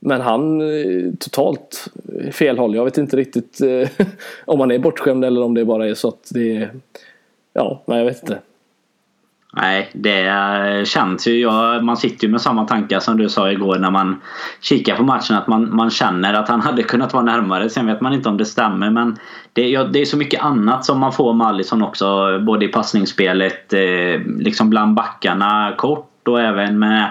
[SPEAKER 2] Men han eh, totalt fel håll. Jag vet inte riktigt eh, om han är bortskämd eller om det bara är så att det är... Ja, nej jag vet inte.
[SPEAKER 3] Nej, det känns ju. Ja, man sitter ju med samma tankar som du sa igår när man kikar på matchen. Att man, man känner att han hade kunnat vara närmare. Sen vet man inte om det stämmer. Men det, ja, det är så mycket annat som man får med Alisson också. Både i passningsspelet, eh, liksom bland backarna kort och även med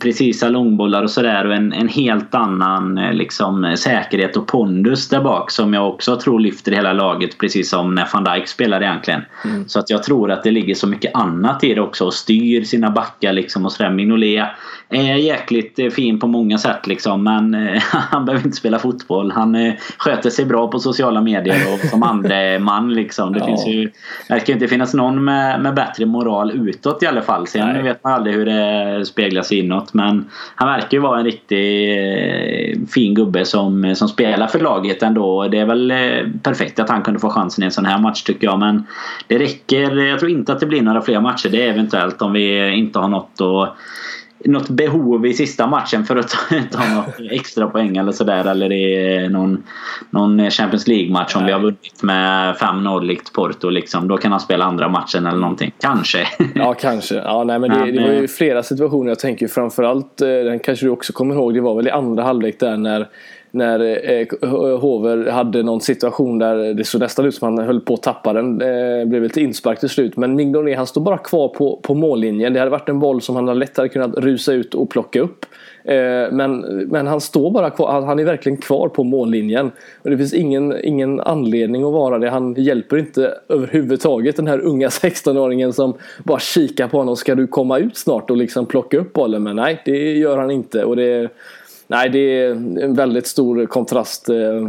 [SPEAKER 3] precisa långbollar och sådär och en, en helt annan eh, liksom, säkerhet och pondus där bak som jag också tror lyfter hela laget precis som när van Dijk spelar egentligen. Mm. Så att jag tror att det ligger så mycket annat i det också och styr sina backar liksom och sådär. Mignolet är jäkligt eh, fin på många sätt liksom men eh, han behöver inte spela fotboll. Han sköter sig bra på sociala medier och som andre man liksom. Det ja. finns ju, verkar inte finnas någon med, med bättre moral utåt i alla fall. Sen Nej. vet man aldrig hur det speglas inåt något. Men han verkar ju vara en riktigt eh, fin gubbe som, eh, som spelar för laget ändå. Det är väl eh, perfekt att han kunde få chansen i en sån här match tycker jag. Men det räcker. Jag tror inte att det blir några fler matcher. Det är eventuellt om vi inte har något att något behov i sista matchen för att ta något extra poäng eller sådär. Eller i någon, någon Champions League-match om vi har vunnit med 5-0 likt Porto. Liksom. Då kan han spela andra matchen eller någonting. Kanske.
[SPEAKER 2] Ja, kanske. Ja, nej, men det, det var ju eh, flera situationer. Jag tänker framförallt, eh, den kanske du också kommer ihåg, det var väl i andra halvlek där när när eh, Hover hade någon situation där det såg nästan ut som han höll på att tappa den. Eh, blev lite inspark till slut. Men Mignolet han står bara kvar på, på mållinjen. Det hade varit en boll som han lättare kunnat rusa ut och plocka upp. Eh, men, men han står bara kvar, han är verkligen kvar på mållinjen. Och det finns ingen, ingen anledning att vara det. Han hjälper inte överhuvudtaget den här unga 16-åringen som bara kikar på honom. Ska du komma ut snart och liksom plocka upp bollen? Men nej, det gör han inte. Och det nej, det är en väldigt stor kontrast eh,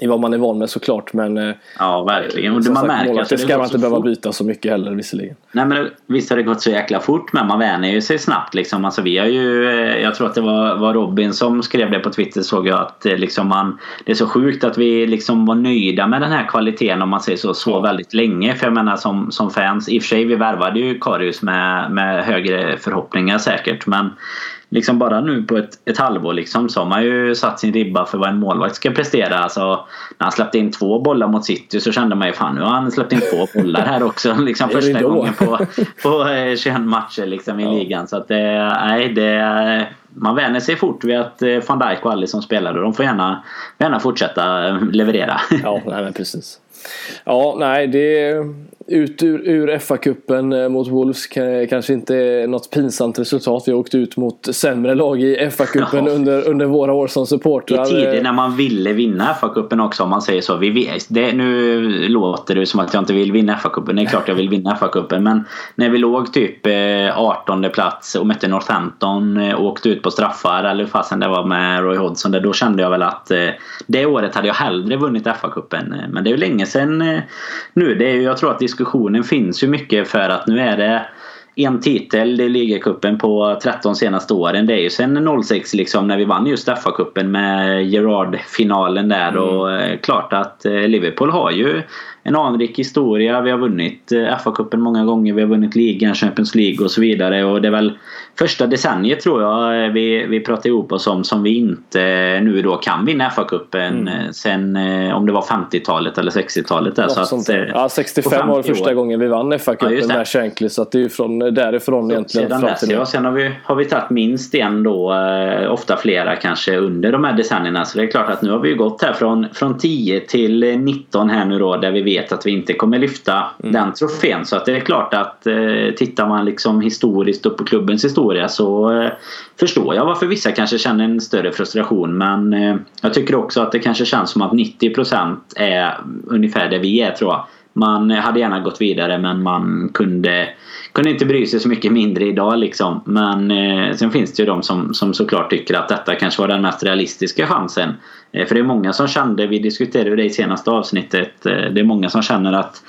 [SPEAKER 2] i vad man är van med såklart. Men eh,
[SPEAKER 3] ja, verkligen. Och man sagt, märker
[SPEAKER 2] att det ska man inte behöva byta så mycket heller visserligen.
[SPEAKER 3] Nej, men visst har det gått så jäkla fort men man vänjer ju sig snabbt. Liksom. Alltså, vi har ju, eh, jag tror att det var, var Robin som skrev det på Twitter såg jag att liksom man, det är så sjukt att vi liksom var nöjda med den här kvaliteten om man säger så, så väldigt länge. För jag menar som, som fans, i och för sig vi värvade ju Karius med, med högre förhoppningar säkert men liksom bara nu på ett, ett halvår liksom, så har man ju satt sin ribba för vad en målvakt ska prestera. Alltså, när han släppte in två bollar mot City så kände man ju fan nu har han släppt in två bollar här också. Liksom första gången på, på 21 eh, matcher liksom, i ja. ligan. Så att det, nej, det, man vänjer sig fort vid att eh, van Dijk och Alisson spelar och de får gärna, gärna fortsätta eh, leverera.
[SPEAKER 2] Ja, nej, men precis. Ja, nej, det ut ur, ur FA-cupen eh, mot Wolves kanske inte är något pinsamt resultat. Vi har åkt ut mot sämre lag i FA-cupen ja. under, under våra år som supportrar.
[SPEAKER 3] I tider när man ville vinna FA-cupen också om man säger så. Vi, det, nu låter det som att jag inte vill vinna FA-cupen. Det är klart jag vill vinna FA-cupen. Men när vi låg typ 18 eh, plats och mötte Northampton och eh, åkte ut på straffar eller hur fasen det var med Roy Hodgson. Då kände jag väl att det året hade jag hellre vunnit FA-cupen. Men det är ju länge sedan nu. Det är, jag tror att diskussionen finns ju mycket för att nu är det en titel i ligacupen på 13 senaste åren. Det är ju sen 06 liksom när vi vann just FA-cupen med Gerard-finalen där. Mm. Och eh, klart att eh, Liverpool har ju en anrik historia. Vi har vunnit eh, FA-cupen många gånger. Vi har vunnit ligan, Champions League och så vidare. Och det är väl första decenniet tror jag eh, vi, vi pratar ihop oss om som vi inte nu då kan vinna FA-cupen mm. Eh, sen om det var 50-talet eller 60-talet. Där, så
[SPEAKER 2] att, ja, 65 var första år. gången vi vann FA-cupen ja, med Shankly. Så att det är ju från därifrån så, egentligen
[SPEAKER 3] sedan fram till dess, ja, Sen har vi, har vi tagit minst en då, ofta flera kanske under de här decennierna. Så det är klart att nu har vi gått här från, från 10 till 19 här nu då där vi vet att vi inte kommer lyfta mm. den trofén. Så att det är klart att eh, tittar man liksom historiskt och på klubbens historia så eh, förstår jag varför vissa kanske känner en större frustration. Men eh, jag tycker också att det kanske känns som att 90% är ungefär det vi är tror jag. Man hade gärna gått vidare men man kunde, kunde inte bry sig så mycket mindre idag liksom. Men eh, sen finns det ju de som, som såklart tycker att detta kanske var den mest realistiska chansen. Eh, för det är många som kände, vi diskuterade det i senaste avsnittet, eh, det är många som känner att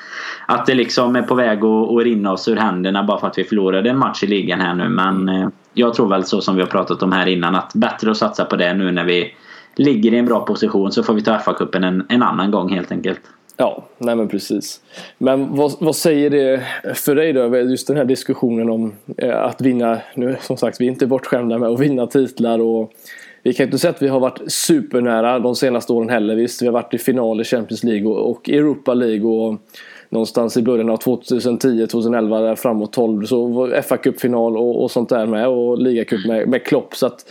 [SPEAKER 3] att det liksom är på väg att, att rinna oss ur händerna bara för att vi förlorade en match i ligan här nu. Men eh, jag tror väl så som vi har pratat om här innan att bättre att satsa på det nu när vi ligger i en bra position så får vi ta FA-cupen en, en annan gång helt enkelt.
[SPEAKER 2] Ja, nej men precis. Men vad, vad säger det för dig då? Just den här diskussionen om att vinna. Nu som sagt, vi är inte bortskämda med att vinna titlar och vi kan inte säga att vi har varit supernära de senaste åren heller. Visst, vi har varit i final i Champions League och Europa League och någonstans i början av 2010, 2011, framåt 12 så var fa Cup-final och, och, sånt där med och ligacup med, med Klopp. Så att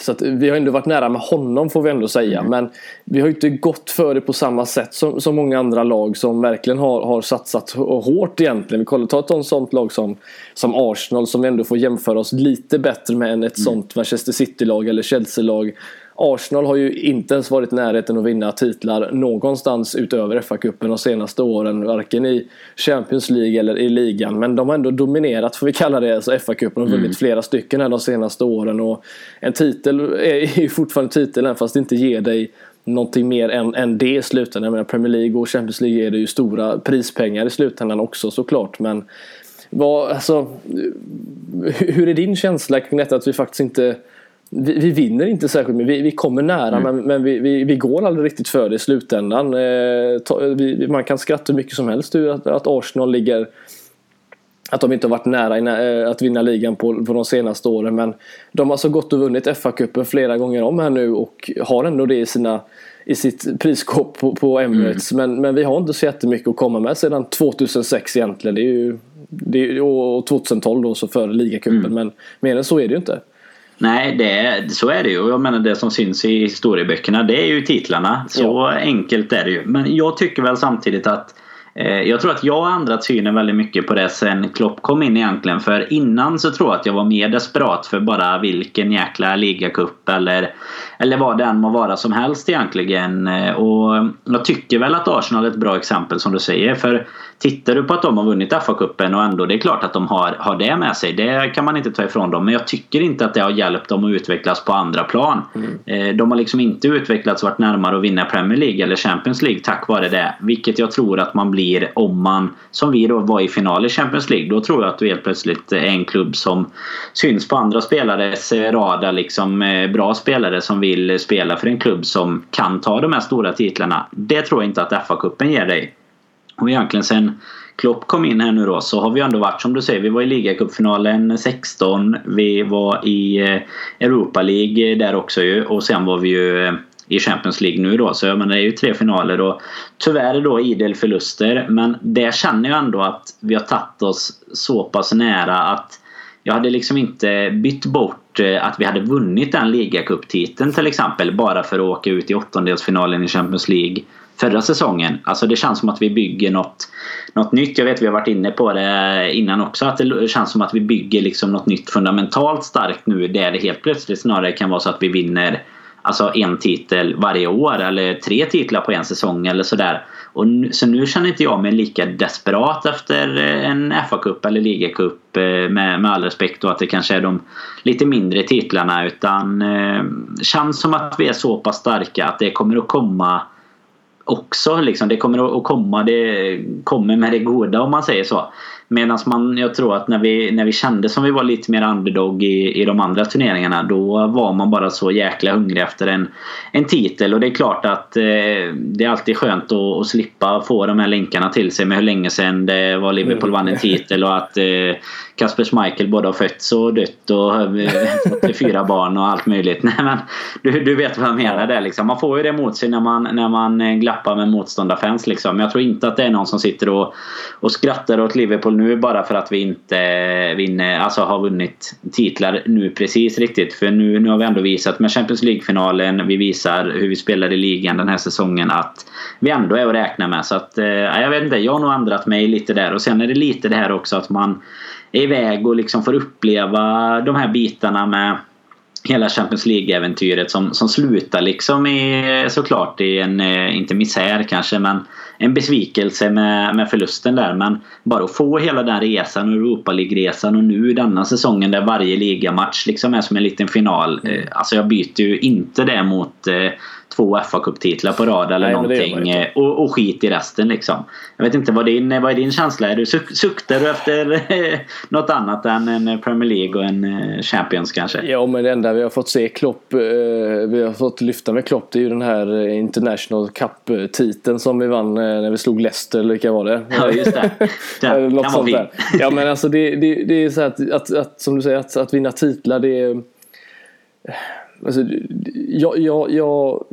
[SPEAKER 2] så att vi har ändå varit nära med honom får vi ändå säga. Mm. Men vi har inte gått för det på samma sätt som, som många andra lag som verkligen har, har satsat hårt egentligen. Vi kollar, ta ett sånt lag som, som Arsenal som vi ändå får jämföra oss lite bättre med än ett mm. sånt Manchester City-lag eller Chelsea-lag Arsenal har ju inte ens varit i närheten att vinna titlar någonstans utöver FA-cupen de senaste åren. Varken i Champions League eller i ligan. Men de har ändå dominerat, får vi kalla det, alltså FA-cupen och vunnit mm. flera stycken här de senaste åren. Och en titel är ju fortfarande titeln fast det inte ger dig någonting mer än, än det i slutändan. Jag menar Premier League och Champions League är det ju stora prispengar i slutändan också såklart. Men vad, alltså, hur är din känsla kring detta att vi faktiskt inte vi, vi, vinner inte särskilt mycket. Vi, vi kommer nära mm. men, men vi, vi, går aldrig riktigt för det i slutändan. Eh, ta, man kan skratta hur mycket som helst att, att Arsenal ligger att de inte har varit nära eh, att vinna ligan på, på de senaste åren. Men de har alltså gått och vunnit FA-cupen flera gånger om här nu och har ändå det i, sina, i sitt prisskåp på, på Emirates. Mm. Men, men vi har inte så jättemycket att komma med sedan 2006 egentligen. Det är ju, det är, och 2012 då så före ligacupen. Mm. Men mer än så är det ju inte.
[SPEAKER 3] Nej, det, så är det ju. Jag menar det som syns i historieböckerna det är ju titlarna. Så ja. enkelt är det ju. Men jag tycker väl samtidigt att eh, jag tror att jag har ändrat synen väldigt mycket på det sen Klopp kom in egentligen. För innan så tror jag att jag var mer desperat för bara vilken jäkla ligacup eller, eller vad det än må vara som helst egentligen. Eh, och jag tycker väl att Arsenal är ett bra exempel som du säger. För Tittar du på att de har vunnit FA-cupen och ändå det är klart att de har, har det med sig. Det kan man inte ta ifrån dem. Men jag tycker inte att det har hjälpt dem att utvecklas på andra plan. Mm. Eh, de har liksom inte utvecklats och varit närmare att vinna Premier League eller Champions League tack vare det. Vilket jag tror att man blir om man, som vi då var i final i Champions League. Då tror jag att du helt plötsligt är en klubb som syns på andra spelares radar. Liksom eh, bra spelare som vill spela för en klubb som kan ta de här stora titlarna. Det tror jag inte att FA-cupen ger dig. Och egentligen sen Klopp kom in här nu då så har vi ändå varit som du säger. Vi var i ligacupfinalen 16. Vi var i eh, Europa League där också ju. Och sen var vi ju eh, i Champions League nu då. Så jag menar, det är ju tre finaler och tyvärr då idel förluster. Men det känner jag ändå att vi har tagit oss så pass nära att jag hade liksom inte bytt bort Eh, att vi hade vunnit den ligacuptiteln till exempel bara för att åka ut i åttondelsfinalen i Champions League förra säsongen. Alltså det känns som att vi bygger något, något nytt. Jag vet vi har varit inne på det innan också. Att det känns som att vi bygger liksom något nytt fundamentalt starkt nu. Där det helt plötsligt snarare kan vara så att vi vinner alltså en titel varje år eller tre titlar på en säsong eller sådär. Och nu, så nu känner inte jag mig lika desperat efter eh, en FA-cup eller ligacup eh, med, med all respekt och att det kanske är de lite mindre titlarna utan eh, känns som att vi är så pass starka att det kommer att komma också. Liksom. Det kommer att komma, det kommer med det goda om man säger så. Medan man, jag tror att när vi, när vi kände som vi var lite mer underdog i, i de andra turneringarna då var man bara så jäkla hungrig efter en, en titel. Och det är klart att eh, det är alltid skönt att, att, slippa få de här länkarna till sig med hur länge sedan det var Liverpool vann en titel och att eh, Kasper Schmeichel både har fötts och dött och fått fyra barn och allt möjligt. Nej, men du, du vet vad jag menar där liksom. Man får ju det mot sig när man, när man eh, glappar med motståndarfans liksom. Men jag tror inte att det är någon som sitter och, och skrattar åt Liverpool nu bara för att vi inte eh, vinner, alltså har vunnit titlar nu precis riktigt. För nu, nu har vi ändå visat med Champions League-finalen, vi visar hur vi spelar i ligan den här säsongen att vi ändå är att räkna med. Så att, eh, jag vet inte, jag har nog ändrat mig lite där. Och sen är det lite det här också att man iväg och liksom får uppleva de här bitarna med hela Champions League-äventyret som, som slutar liksom i såklart i en, eh, inte misär kanske men en besvikelse med, med förlusten där. Men bara att få hela den resan och Europa League-resan och nu denna säsongen där varje ligamatch liksom är som en liten final. Eh, alltså jag byter ju inte det mot eh, två fa Cup-titlar på rad eller Nej, någonting. Eh, och, och skit i resten liksom. Jag vet inte vad din, vad är din känsla? Är du, suk, suktar du efter något annat än en Premier League och en eh, Champions kanske?
[SPEAKER 2] Ja men det enda vi har fått se Klopp, eh, vi har fått lyfta med Klopp det är ju den här International Cup-titeln som vi vann när vi slog Leicester eller vilka var det?
[SPEAKER 3] Ja just det.
[SPEAKER 2] Den, Något sånt där. Ja men alltså det, det, det är så att, att, att, som du säger att, att vinna titlar det är Alltså, jag, jag, jag,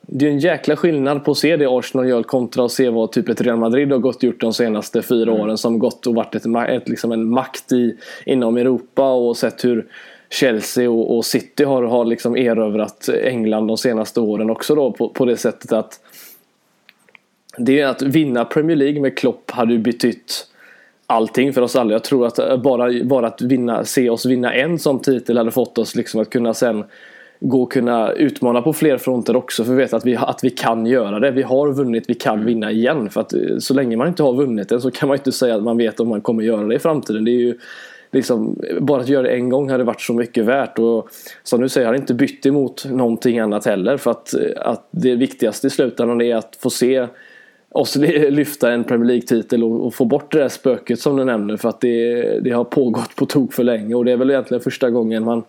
[SPEAKER 2] det är en jäkla skillnad på att se det Arsenal gör kontra att se vad typ ett Real Madrid har gått och gjort de senaste fyra mm. åren som gått och varit ett, ett, liksom en makt i, inom Europa och sett hur Chelsea och, och City har, har liksom erövrat England de senaste åren också då på, på det sättet att det är att vinna Premier League med Klopp hade ju betytt allting för oss alla. Jag tror att bara, bara att vinna, se oss vinna en sån titel hade fått oss liksom att kunna sen gå och kunna utmana på fler fronter också. För vi vet att vi, att vi kan göra det. Vi har vunnit, vi kan vinna igen. För att eh, så länge man inte har vunnit det så kan man inte säga att man vet om man kommer göra det i framtiden. Det är ju liksom, bara att göra det en gång hade varit så mycket värt. Och som du säger, jag har inte bytt emot någonting annat heller. För att, eh, att det viktigaste i slutändan är att få se oss lyfta en Premier League-titel och, och, få bort det där spöket som du nämner. För att det, det har pågått på tok för länge. Och det är väl egentligen första gången man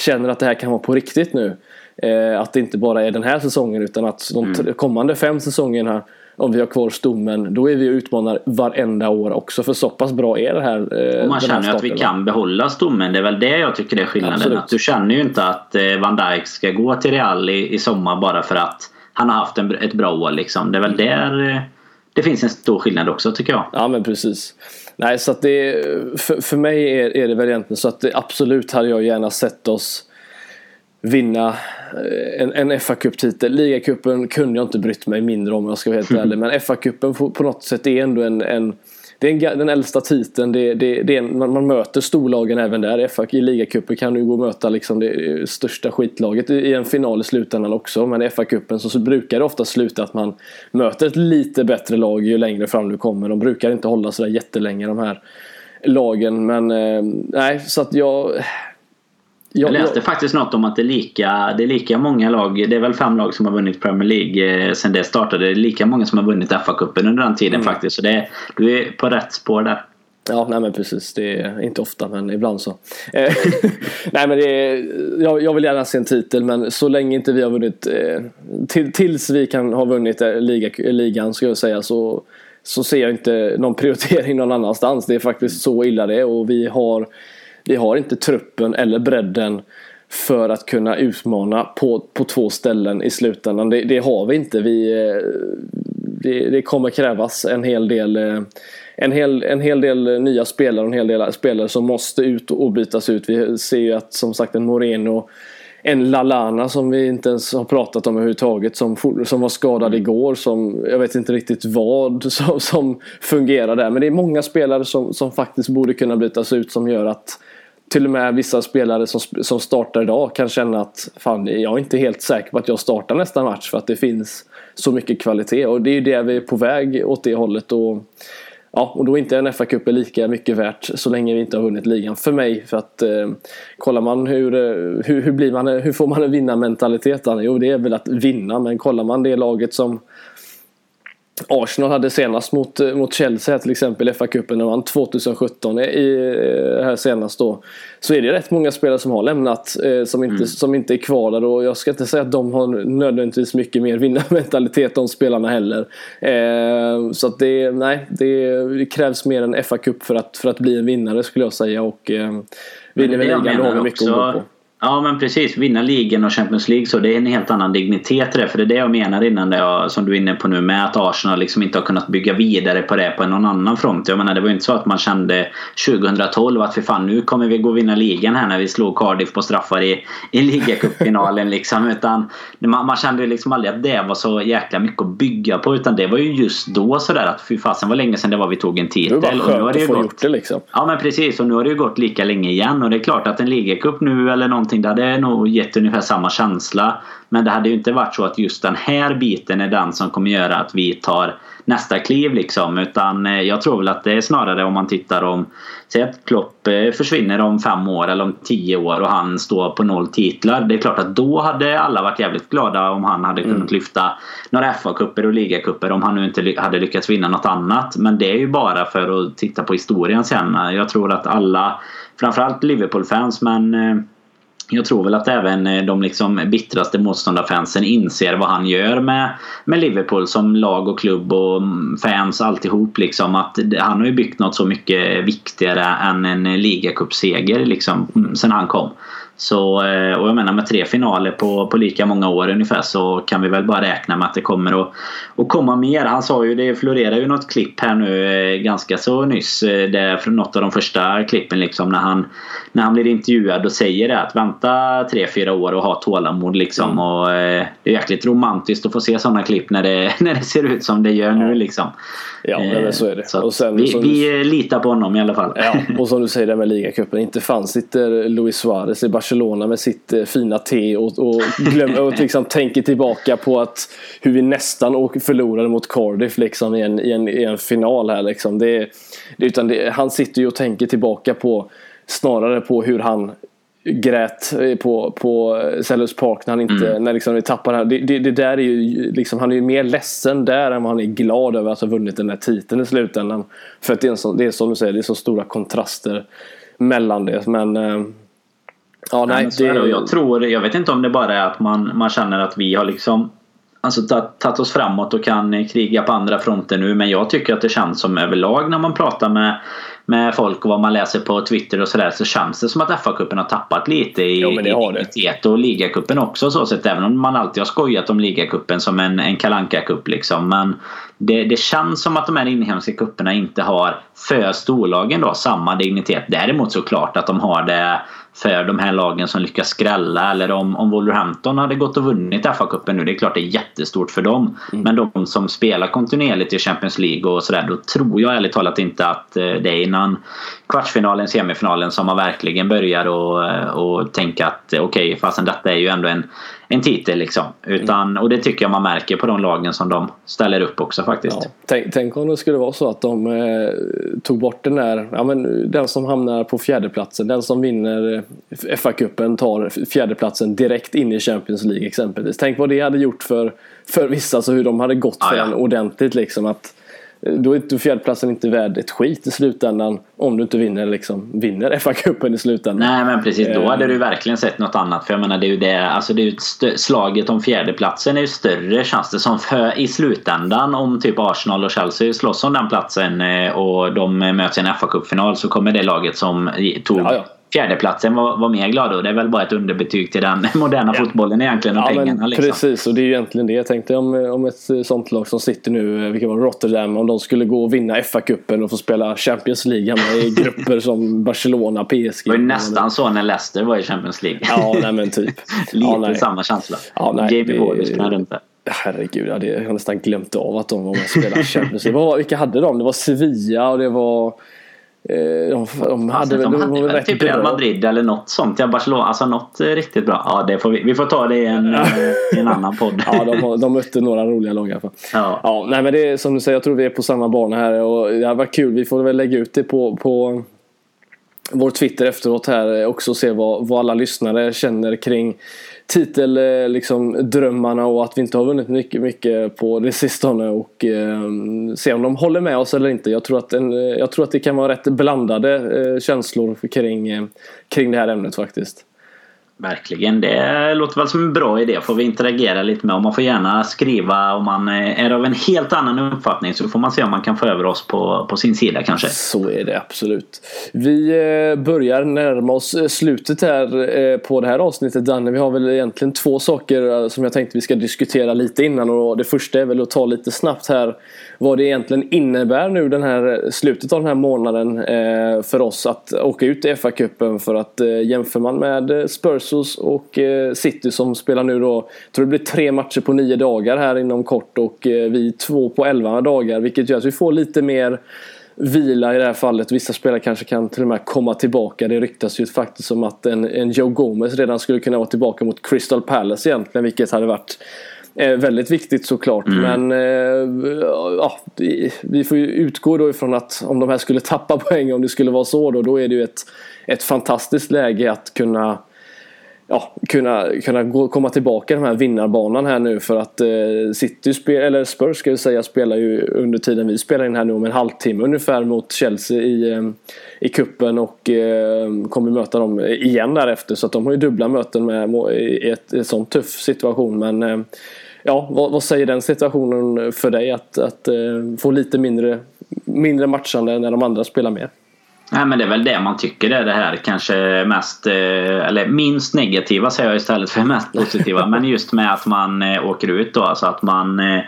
[SPEAKER 2] känner att det här kan vara på riktigt nu. Eh, att det inte bara är den här säsongen utan att de mm. kommande fem säsongerna om vi har kvar stommen, då är vi utmanar varenda år också. För så pass bra är det här.
[SPEAKER 3] Eh, och man känner ju att vi kan behålla stommen. Det är väl det jag tycker är skillnaden. Att du känner ju inte att eh, Van Dijk ska gå till Real i, i sommar bara för att han har haft en, ett bra år. Liksom. Det är väl där eh, det finns en stor skillnad också tycker jag.
[SPEAKER 2] Ja men precis. Nej, så att det, för, för mig är, är det väl egentligen så att det, absolut hade jag gärna sett oss vinna eh, en, en FA-cuptitel. Ligacupen kunde jag inte brytt mig mindre om om jag ska vara helt ärlig. Men FA-cupen på, på något sätt är ändå en, en det är en, den äldsta titeln. Det, det, det är man, man, möter storlagen även där. FA, I ligacupen kan du gå och möta liksom det eh, största skitlaget i en final i slutändan också. Men i FA-cupen så, så brukar det ofta sluta att man möter ett lite bättre lag ju längre fram du kommer. De brukar inte hålla sådär jättelänge de här lagen. Men eh, nej, så att jag
[SPEAKER 3] jag läste faktiskt något om att det är, lika, det är lika många lag, det är väl fem lag som har vunnit Premier League eh, sen det startade. Det är lika många som har vunnit FA-cupen under den tiden mm. faktiskt. Så det, du är på rätt spår där.
[SPEAKER 2] Ja, nej men precis. Det är inte ofta men ibland så. Eh, nej men det är, jag, jag, vill gärna se en titel men så länge inte vi har vunnit eh, till, tills vi kan ha vunnit liga, ligan ska jag säga så, så ser jag inte någon prioritering någon annanstans. Det är faktiskt så illa det är och vi har vi har inte truppen eller bredden för att kunna utmana på, på två ställen i slutändan. Det, det har vi inte. Vi, eh, det, det, kommer krävas en hel del eh, en hel, en hel del nya spelare och en hel del spelare som måste ut och bytas ut. Vi ser ju att som sagt en Moreno en Lalana som vi inte ens har pratat om överhuvudtaget som, som var skadad igår. Som, jag vet inte riktigt vad som, som fungerar där. Men det är många spelare som, som faktiskt borde kunna bytas ut som gör att till och med vissa spelare som, som startar idag kan känna att fan, jag är inte helt säker på att jag startar nästa match för att det finns så mycket kvalitet. Och det är ju det vi är på väg åt det hållet. Och, ja, och då är inte en FA-cup lika mycket värt så länge vi inte har vunnit ligan för mig. För att eh, kollar man hur, eh, hur, hur, blir man, hur får man en vinnarmentalitet? Jo, det är väl att vinna. Men kollar man det laget som Arsenal hade senast mot, eh, mot Chelsea till exempel i FA-cupen när vann 2017 i, eh, här senast då. Så är det rätt många spelare som har lämnat eh, som, inte, mm. som inte är kvar där och jag ska inte säga att de har nödvändigtvis mycket mer vinnarmentalitet de spelarna heller. Eh, så att det, nej, det, det, krävs mer än FA-cup för att, för att bli en vinnare skulle jag säga och eh, vinner vi ligan då har vi mycket att gå på.
[SPEAKER 3] Ja men precis, vinna ligan och Champions League så det är en helt annan dignitet det. För det är det jag menar innan det som du är inne på nu med att Arsenal liksom inte har kunnat bygga vidare på det på någon annan front. Jag menar det var ju inte så att man kände 2012 att för fan nu kommer vi gå och vinna ligan här när vi slog Cardiff på straffar i, i ligacupfinalen liksom. Utan man, man kände liksom aldrig att det var så jäkla mycket att bygga på. Utan det var ju just då sådär att fy fasen var länge sedan det var vi tog en titel.
[SPEAKER 2] Det var
[SPEAKER 3] skönt och nu har
[SPEAKER 2] det
[SPEAKER 3] ju
[SPEAKER 2] få
[SPEAKER 3] gått,
[SPEAKER 2] gjort det liksom.
[SPEAKER 3] Ja men precis och nu har det ju gått lika länge igen. Och det är klart att en ligacup nu eller någonting någonting. Det hade nog gett ungefär samma känsla. Men det hade ju inte varit så att just den här biten är den som kommer göra att vi tar nästa kliv liksom. Utan eh, jag tror väl att det är snarare om man tittar om Säg att Klopp eh, försvinner om fem år eller om tio år och han står på noll titlar. Det är klart att då hade alla varit jävligt glada om han hade kunnat mm. lyfta några FA-cuper och ligacuper om han nu inte hade lyckats vinna något annat. Men det är ju bara för att titta på historien sen. Jag tror att alla, framförallt Liverpool-fans men eh, jag tror väl att även eh, de liksom bittraste motståndarfansen inser vad han gör med, med Liverpool som lag och klubb och mm, fans alltihop. Liksom, att han har ju byggt något så mycket viktigare än en ligacupseger liksom, mm, sen han kom. Så, eh, och jag menar med tre finaler på, på lika många år ungefär så kan vi väl bara räkna med att det kommer att, att komma mer. Han sa ju, det florerar ju något klipp här nu eh, ganska så nyss. Det är från något av de första klippen liksom när han, när han blir intervjuad och säger det att vänta tre, fyra år och ha tålamod liksom. Mm. Och, det är jäkligt romantiskt att få se sådana klipp när det, när det ser ut som det gör nu liksom.
[SPEAKER 2] Ja, men så är det.
[SPEAKER 3] Så sen, vi, vi litar på honom i alla fall.
[SPEAKER 2] Ja, och som du säger det med ligacupen. Inte fanns inte Luis Suarez i Barcelona med sitt eh, fina te och, och, glöm, och liksom tänker tillbaka på att hur vi nästan förlorade mot Cardiff liksom i, en, i, en, i en final här. Liksom. Det, det, utan det, han sitter ju och tänker tillbaka på snarare på hur han grät eh, på, på Sellers Park när han inte mm. när liksom vi tappar här. Det, det, det, där är ju liksom, han är ju mer ledsen där än vad han är glad över att ha vunnit den här titeln i slutändan. För att det är, så, det är som du säger, det är så stora kontraster mellan det. Men eh,
[SPEAKER 3] Ja, nej, det... Jag tror, jag vet inte om det bara är att man, man känner att vi har liksom Alltså tagit oss framåt och kan kriga på andra fronter nu men jag tycker att det känns som överlag när man pratar med, med folk och vad man läser på Twitter och sådär så känns det som att FA-cupen har tappat lite i, jo, dignitet och ligacupen också så sett även om man alltid har skojat om ligacupen som en, en kalanka cup liksom men det, det känns som att de här inhemska kupperna inte har för storlagen då samma dignitet. Däremot såklart att de har det för de här lagen som lyckas skrälla. Eller om, om Wolverhampton hade gått och vunnit FA-cupen nu, det är klart det är jättestort för dem. Mm. Men de som spelar kontinuerligt i Champions League och sådär, då tror jag ärligt talat inte att eh, det är innan kvartsfinalen, semifinalen som man verkligen börjar och, eh, och tänka att okej, okay, fastän detta är ju ändå en en titel liksom. Utan, och det tycker jag man märker på de lagen som de ställer upp också faktiskt. Ja,
[SPEAKER 2] tänk, tänk, om det skulle vara så att de eh, tog bort den där, ja men den som hamnar på fjärdeplatsen, den som vinner eh, FA-cupen tar fjärdeplatsen direkt in i Champions League exempelvis. Tänk vad det hade gjort för, för vissa, så hur de hade gått för ja, ja. den ordentligt liksom. Att, då är inte fjärdeplatsen inte värd ett skit i slutändan om du inte vinner, liksom, vinner FA-cupen i slutändan.
[SPEAKER 3] Nej men precis, då hade du verkligen sett något annat. För jag menar det är ju det, alltså det är slaget om fjärdeplatsen är ju större känns det som för, i slutändan om typ Arsenal och Chelsea slåss om den platsen eh, och de möts i en FA-cupfinal så kommer det laget som tog ja, ja fjärdeplatsen var, var mer glada och det är väl bara ett underbetyg till den moderna ja. fotbollen egentligen och ja, pengarna.
[SPEAKER 2] Liksom. Precis och det är ju egentligen det jag tänkte om, om ett sånt lag som sitter nu, vilket var Rotterdam, om de skulle gå och vinna FA-cupen och få spela Champions League med i grupper som Barcelona, PSG.
[SPEAKER 3] Det var ju nästan så när Leicester var i Champions League.
[SPEAKER 2] Ja, nej men typ.
[SPEAKER 3] Lite ja, samma känsla. Ja, nej, Jamie sprang runt där.
[SPEAKER 2] Herregud, jag hade nästan glömt av att de var med och spelade Champions League. Vilka hade de? Det var Sevilla och det var
[SPEAKER 3] Eh, de, de hade väl, de hade väl typ Real Madrid eller något sånt. Ja, Barcelona, alltså något riktigt bra. Ja, det får vi, vi får ta det i en, eh, i en annan podd.
[SPEAKER 2] ja, de, de mötte några roliga lag i alla fall. Ja. ja, nej, men det är som du säger, jag tror vi är på samma bana här och det hade varit kul. Vi får väl lägga ut det på, på vår Twitter efteråt här också och se vad, vad alla lyssnare känner kring titeldrömmarna eh, liksom, och att vi inte har vunnit mycket, mycket på det sistone och eh, se om de håller med oss eller inte. Jag tror att, en, eh, jag tror att det kan vara rätt blandade eh, känslor kring, eh, kring det här ämnet faktiskt.
[SPEAKER 3] Verkligen, det låter väl som en bra idé. Får vi interagera lite med. Och man får gärna skriva om man är av en helt annan uppfattning så får man se om man kan få över oss på, på sin sida kanske.
[SPEAKER 2] Så är det absolut. Vi eh, börjar närma oss eh, slutet här eh, på det här avsnittet Danne. Vi har väl egentligen två saker som jag tänkte vi ska diskutera lite innan. Och det första är väl att ta lite snabbt här vad det egentligen innebär nu den här eh, slutet av den här månaden eh, för oss att åka ut i FA-cupen för att eh, jämför man med eh, Spursus och eh, City som spelar nu då, jag tror det blir tre matcher på nio dagar här inom kort och eh, vi två på elva dagar vilket gör att vi får lite mer vila i det här fallet. Vissa spelare kanske kan till och med komma tillbaka. Det ryktas ju faktiskt om att en, en Joe Gomez redan skulle kunna vara tillbaka mot Crystal Palace egentligen vilket hade varit är väldigt viktigt såklart. Mm. Men eh, ja, vi får ju utgå då ifrån att om de här skulle tappa poäng, om det skulle vara så då, då är det ju ett, ett fantastiskt läge att kunna ja, kunna, kunna gå, komma tillbaka i den här vinnarbanan här nu för att eh, City, spel, eller Spurs ska jag säga, spelar ju under tiden vi spelar in här nu om en halvtimme ungefär mot Chelsea i, eh, i kuppen och eh, kommer möta dem igen därefter så att de har ju dubbla möten med i ett, ett sån tuff situation men eh, ja, vad, vad, säger den situationen för dig att, att eh, få lite mindre, mindre matchande när de andra spelar mer?
[SPEAKER 3] Nej men det är väl det man tycker är det här kanske mest, eh, eller minst negativa säger jag istället för mest positiva. men just med att man eh, åker ut då. Alltså att man eh,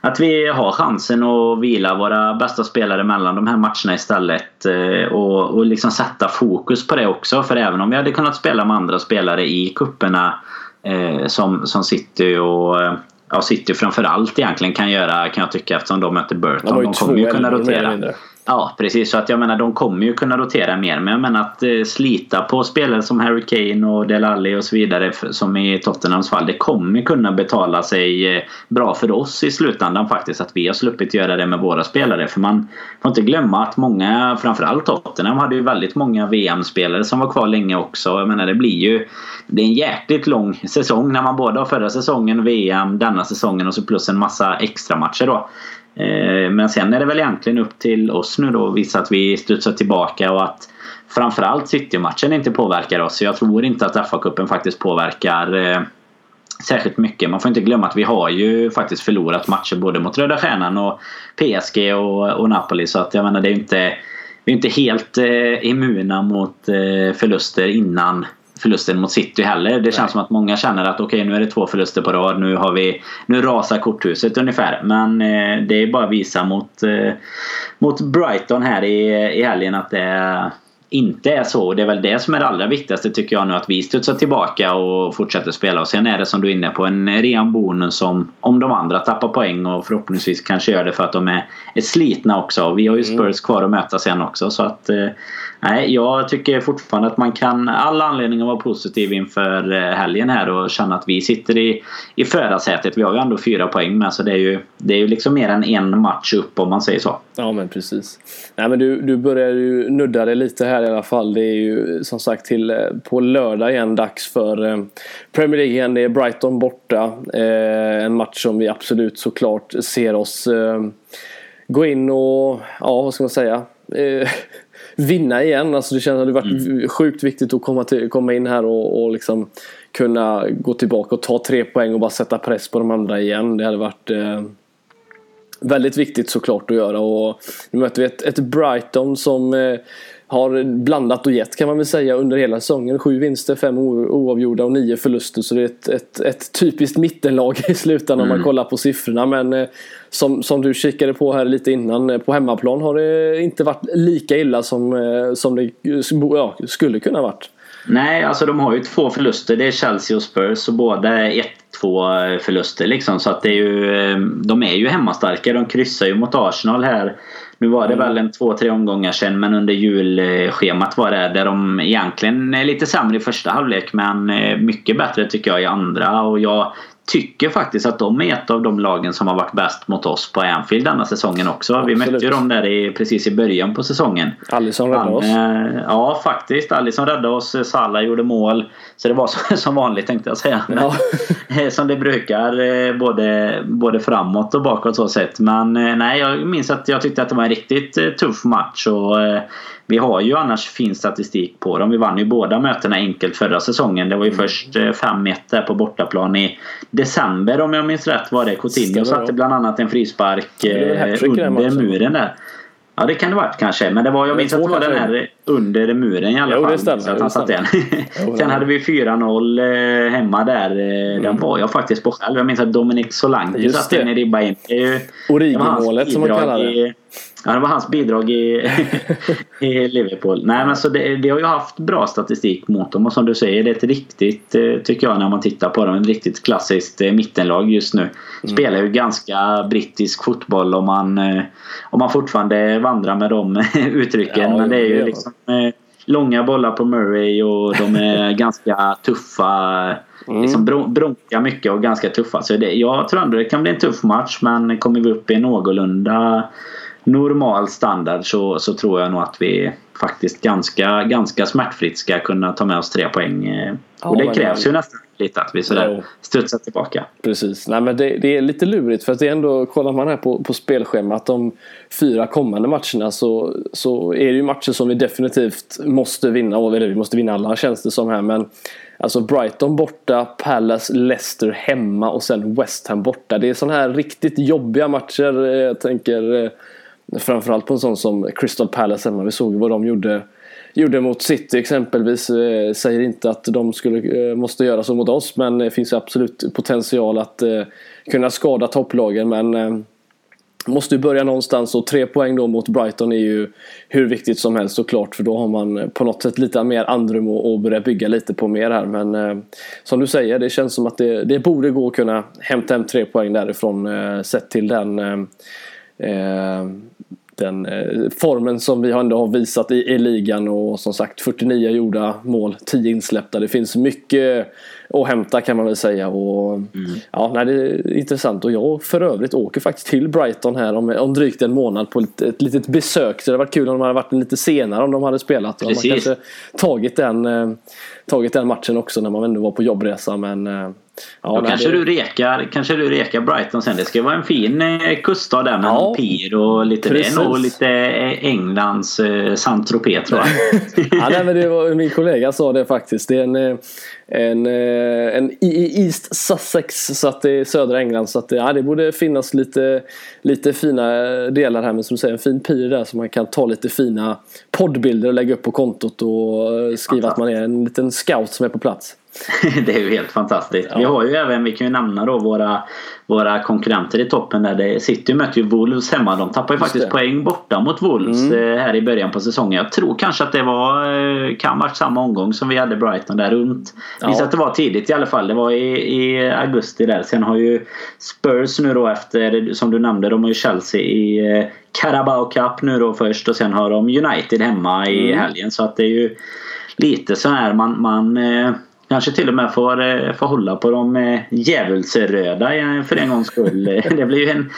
[SPEAKER 3] att vi har chansen att vila våra bästa spelare mellan de här matcherna istället. Och, och liksom sätta fokus på det också. För även om vi hade kunnat spela med andra spelare i kupperna som, som City och ja, City framförallt egentligen kan göra kan jag tycka eftersom de möter Burton. De, de kommer ju kunna rotera. Ja precis så att jag menar de kommer ju kunna rotera mer men jag menar att eh, slita på spelare som Harry Kane och Del Alli och så vidare som i Tottenhams fall. Det kommer kunna betala sig eh, bra för oss i slutändan faktiskt att vi har sluppit göra det med våra spelare. För man får inte glömma att många, framförallt Tottenham hade ju väldigt många VM-spelare som var kvar länge också. Jag menar det blir ju det är en jäkligt lång säsong när man både har förra säsongen, VM, denna säsongen och så plus en massa extra matcher då. Eh, men sen är det väl egentligen upp till oss nu då att visa att vi studsar tillbaka och att framförallt City-matchen inte påverkar oss. Jag tror inte att FA-cupen faktiskt påverkar eh, särskilt mycket. Man får inte glömma att vi har ju faktiskt förlorat matcher både mot Röda Stjärnan och PSG och, och Napoli. Så att jag menar det är inte, vi är inte helt eh, immuna mot eh, förluster innan förlusten mot City heller. Det känns Nej. som att många känner att okej okay, nu är det två förluster på rad. Nu, har vi, nu rasar korthuset ungefär. Men eh, det är bara att visa mot, eh, mot Brighton här i, i helgen att det inte är så. Det är väl det som är det allra viktigaste tycker jag nu att vi studsar tillbaka och fortsätter spela. Och sen är det som du är inne på en ren bonus som om de andra tappar poäng och förhoppningsvis kanske gör det för att de är, är slitna också. Vi har ju mm. Spurs kvar att möta sen också så att eh, Nej, jag tycker fortfarande att man kan all anledning att vara positiv inför eh, helgen här och känna att vi sitter i, i förarsätet. Vi har ju ändå fyra poäng med så det är ju, det är ju liksom mer än en match upp om man säger så.
[SPEAKER 2] Ja men precis. Nej men du, du börjar ju nudda det lite här i alla fall. Det är ju som sagt till eh, på lördag igen dags för eh, Premier League igen. Det är Brighton borta. En match som vi absolut såklart ser oss gå in och, ja vad ska man säga vinna igen. Alltså det känns att det varit mm. sjukt viktigt att komma, till, komma in här och, och liksom kunna gå tillbaka och ta tre poäng och bara sätta press på de andra igen. Det hade varit eh, Väldigt viktigt såklart att göra och nu möter vi ett, ett Brighton som eh, har blandat och gett kan man väl säga under hela säsongen. Sju vinster, fem oavgjorda och nio förluster. Så det är ett, ett, ett typiskt mittenlag i slutändan mm. om man mm. kollar på siffrorna. Men eh, som, som du kikade på här lite innan, eh, på hemmaplan har det inte varit lika illa som, eh, som det ja, skulle kunna varit.
[SPEAKER 3] Nej, alltså de har ju två förluster. Det är Chelsea och Spurs och båda är 1-2 förluster liksom. Så att det är ju, de är ju hemmastarka. De kryssar ju mot Arsenal här nu var det mm. väl en två, tre omgångar sedan men under julschemat var det där de egentligen är lite sämre i första halvlek men eh, mycket bättre tycker jag i andra. Och jag tycker faktiskt att de är ett av de lagen som har varit bäst mot oss på Anfield denna säsongen också. Absolut. Vi mötte ju dem där i, precis i början på säsongen.
[SPEAKER 2] Alisson räddade oss.
[SPEAKER 3] Eh, ja, faktiskt. Alisson räddade oss. Salah gjorde mål. Så det var så, som vanligt tänkte jag säga. Ja. som det brukar eh, både, både framåt och bakåt så sett. Men eh, nej, jag minns att jag tyckte att det var en riktigt tuff match. Och vi har ju annars fin statistik på dem. Vi vann ju båda mötena enkelt förra säsongen. Det var ju mm. först 5-1 eh, där på bortaplan i december om jag minns rätt var det. Coutinho satte bland annat en frispark eh, under muren där. Ja det kan det varit kanske. Men det var, jag minns att det var den här under muren i alla
[SPEAKER 2] jo,
[SPEAKER 3] fall.
[SPEAKER 2] Det stämmer,
[SPEAKER 3] så att han satte en. Sen hade vi 4-0 eh, hemma där. Mm. Den var jag faktiskt på själv. Jag minns att Dominic Solanke satte en i ribba in.
[SPEAKER 2] Origi-målet som man kallar det.
[SPEAKER 3] Ja, det var hans bidrag i, i Liverpool. Nej, men så det, vi har ju haft bra statistik mot dem och som du säger det är ett riktigt, eh, tycker jag när man tittar på dem, ett riktigt klassiskt eh, mittenlag just nu. Mm. Spelar ju ganska brittisk fotboll om man, eh, om man fortfarande vandrar med de uttrycken. Ja, men det är ju liksom långa bollar på Murray och de är ganska tuffa. Mm. Liksom bronka mycket och ganska tuffa. Så det, jag tror ändå det kan bli en tuff match men kommer vi upp i någorlunda normal standard så, så tror jag nog att vi faktiskt ganska, ganska smärtfritt ska kunna ta med oss tre poäng. Ja, och det krävs ju nästan lite att vi sådär ja. studsar tillbaka.
[SPEAKER 2] Precis. Nej, men det, det, är lite lurigt för att det är ändå, kollar man här på, på spelschemat de fyra kommande matcherna så, så är det ju matcher som vi definitivt måste vinna. Eller vi måste vinna alla känns det som här men Alltså Brighton borta, Palace, Leicester hemma och sen West Ham borta. Det är sådana här riktigt jobbiga matcher. Eh, jag tänker eh, Framförallt på en sån som Crystal Palace hemma. Vi såg vad de gjorde, gjorde mot City exempelvis. Eh, säger inte att de skulle, eh, måste göra så mot oss men det finns absolut potential att eh, kunna skada topplagen. Men måste ju börja någonstans och tre poäng då mot Brighton är ju hur viktigt som helst såklart för då har man på något sätt lite mer andrum och, börja bygga lite på mer här men eh, som du säger det känns som att det, det borde gå att kunna hämta hem tre poäng därifrån eh, sett till den eh, den eh, formen som vi ändå har visat i, i ligan och som sagt 49 gjorda mål, 10 insläppta. Det finns mycket att hämta kan man väl säga. Och, mm. ja, nej, det är intressant och jag för övrigt åker faktiskt till Brighton här om, om drygt en månad på ett, ett litet besök. Så det hade varit kul om de hade varit lite senare om de hade spelat. Precis. man kanske tagit den, eh, tagit den matchen också när man ändå var på jobbresa. Men eh,
[SPEAKER 3] Ja, Då kanske, det... du rekar, kanske du rekar Brighton sen. Det ska vara en fin eh, kuststad där med ja, en pir och lite precis. det nog lite eh, Englands eh, Saint-Tropez tror
[SPEAKER 2] jag. ja, nej, men det var, min kollega sa det faktiskt. Det är en, eh, en, en East Sussex så att det är södra England. Så att det, ja, det borde finnas lite, lite fina delar här. Men som du säger en fin pir där så man kan ta lite fina poddbilder och lägga upp på kontot och skriva att man är en liten scout som är på plats.
[SPEAKER 3] det är ju helt fantastiskt. Ja. Vi har ju även, vi kan ju nämna då våra, våra konkurrenter i toppen där. Det City möter ju Wolves hemma. De tappar ju faktiskt poäng borta mot Wolves mm. Eh, här i början på säsongen. Jag tror kanske att det var, eh, kan varit samma omgång som vi hade Brighton där runt. Ja. Minns att det var tidigt i alla fall. Det var i, i augusti där. Sen har ju Spurs nu då efter, som du nämnde, de har ju Chelsea i eh, Carabao Cup nu då först och sen har de United hemma i mm. helgen. Så att det är ju lite så här man, man Kanske till och med får, eh, får hålla på de eh, djävulsröda för en gång skull. Det blir ju en,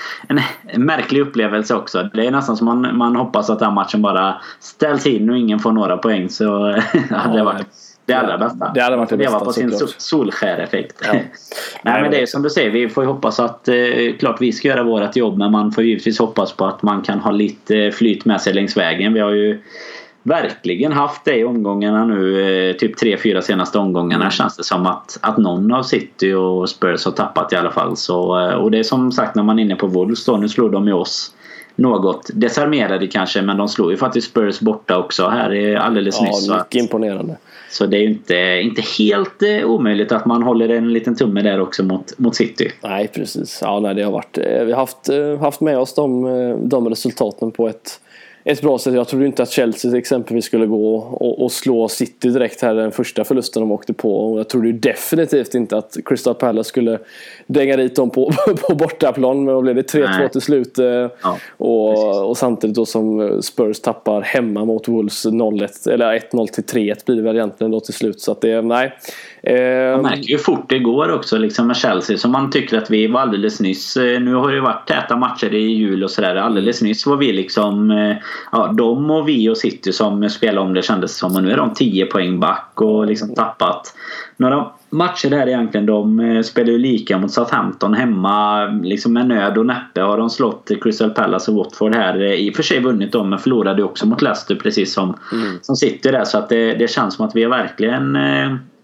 [SPEAKER 3] en märklig upplevelse också. Det är nästan som man, man hoppas att den matchen bara ställs in och ingen får några poäng. Så hade det varit det allra bästa.
[SPEAKER 2] Det hade varit det bästa,
[SPEAKER 3] på sin solskäreffekt. Ja. Nej men det är som du säger, vi får ju hoppas att eh, klart vi ska göra vårt jobb men man får givetvis hoppas på att man kan ha lite flyt med sig längs vägen. Vi har ju verkligen haft det i omgångarna nu. Eh, typ tre, fyra senaste omgångarna känns det som att, att någon av City och Spurs har tappat i alla fall. Så, eh, och det är som sagt när man är inne på Wolves då. Nu slår de ju oss något desarmerade kanske men de slog ju faktiskt Spurs borta också här alldeles
[SPEAKER 2] ja,
[SPEAKER 3] nyss.
[SPEAKER 2] Ja, mycket imponerande.
[SPEAKER 3] Så det är ju inte, inte helt eh, omöjligt att man håller en liten tumme där också mot, mot City.
[SPEAKER 2] Nej precis. Ja, nej, det har varit, vi har haft, haft med oss de, de resultaten på ett ett bra sätt. Jag trodde inte att Chelsea exempelvis skulle gå och, och, slå City direkt här den första förlusten de åkte på. Och jag trodde ju definitivt inte att Crystal Palace skulle dänga dit dem på, på bortaplan. Men då blev det 3-2 till slut. Eh, ja, och, och, samtidigt då som Spurs tappar hemma mot Wolves 0-1. Eller 1-0 till 3-1 blir det väl egentligen då till slut. Så att det, nej.
[SPEAKER 3] Man märker ju fort det går också liksom med Chelsea som man tycker att vi var alldeles nyss. Eh, nu har det varit täta matcher i jul och sådär. Alldeles nyss var vi liksom eh, ja, de och vi och City som spelade om det kändes som. Och nu är de 10 poäng back och liksom tappat några matcher där egentligen. De eh, spelar ju lika mot Southampton hemma. Liksom med nöd och näppe har de slått Crystal Palace och Watford här. I och för sig vunnit dem men förlorade också mot Leicester precis som, mm. som City där. Så att det, det känns som att vi har verkligen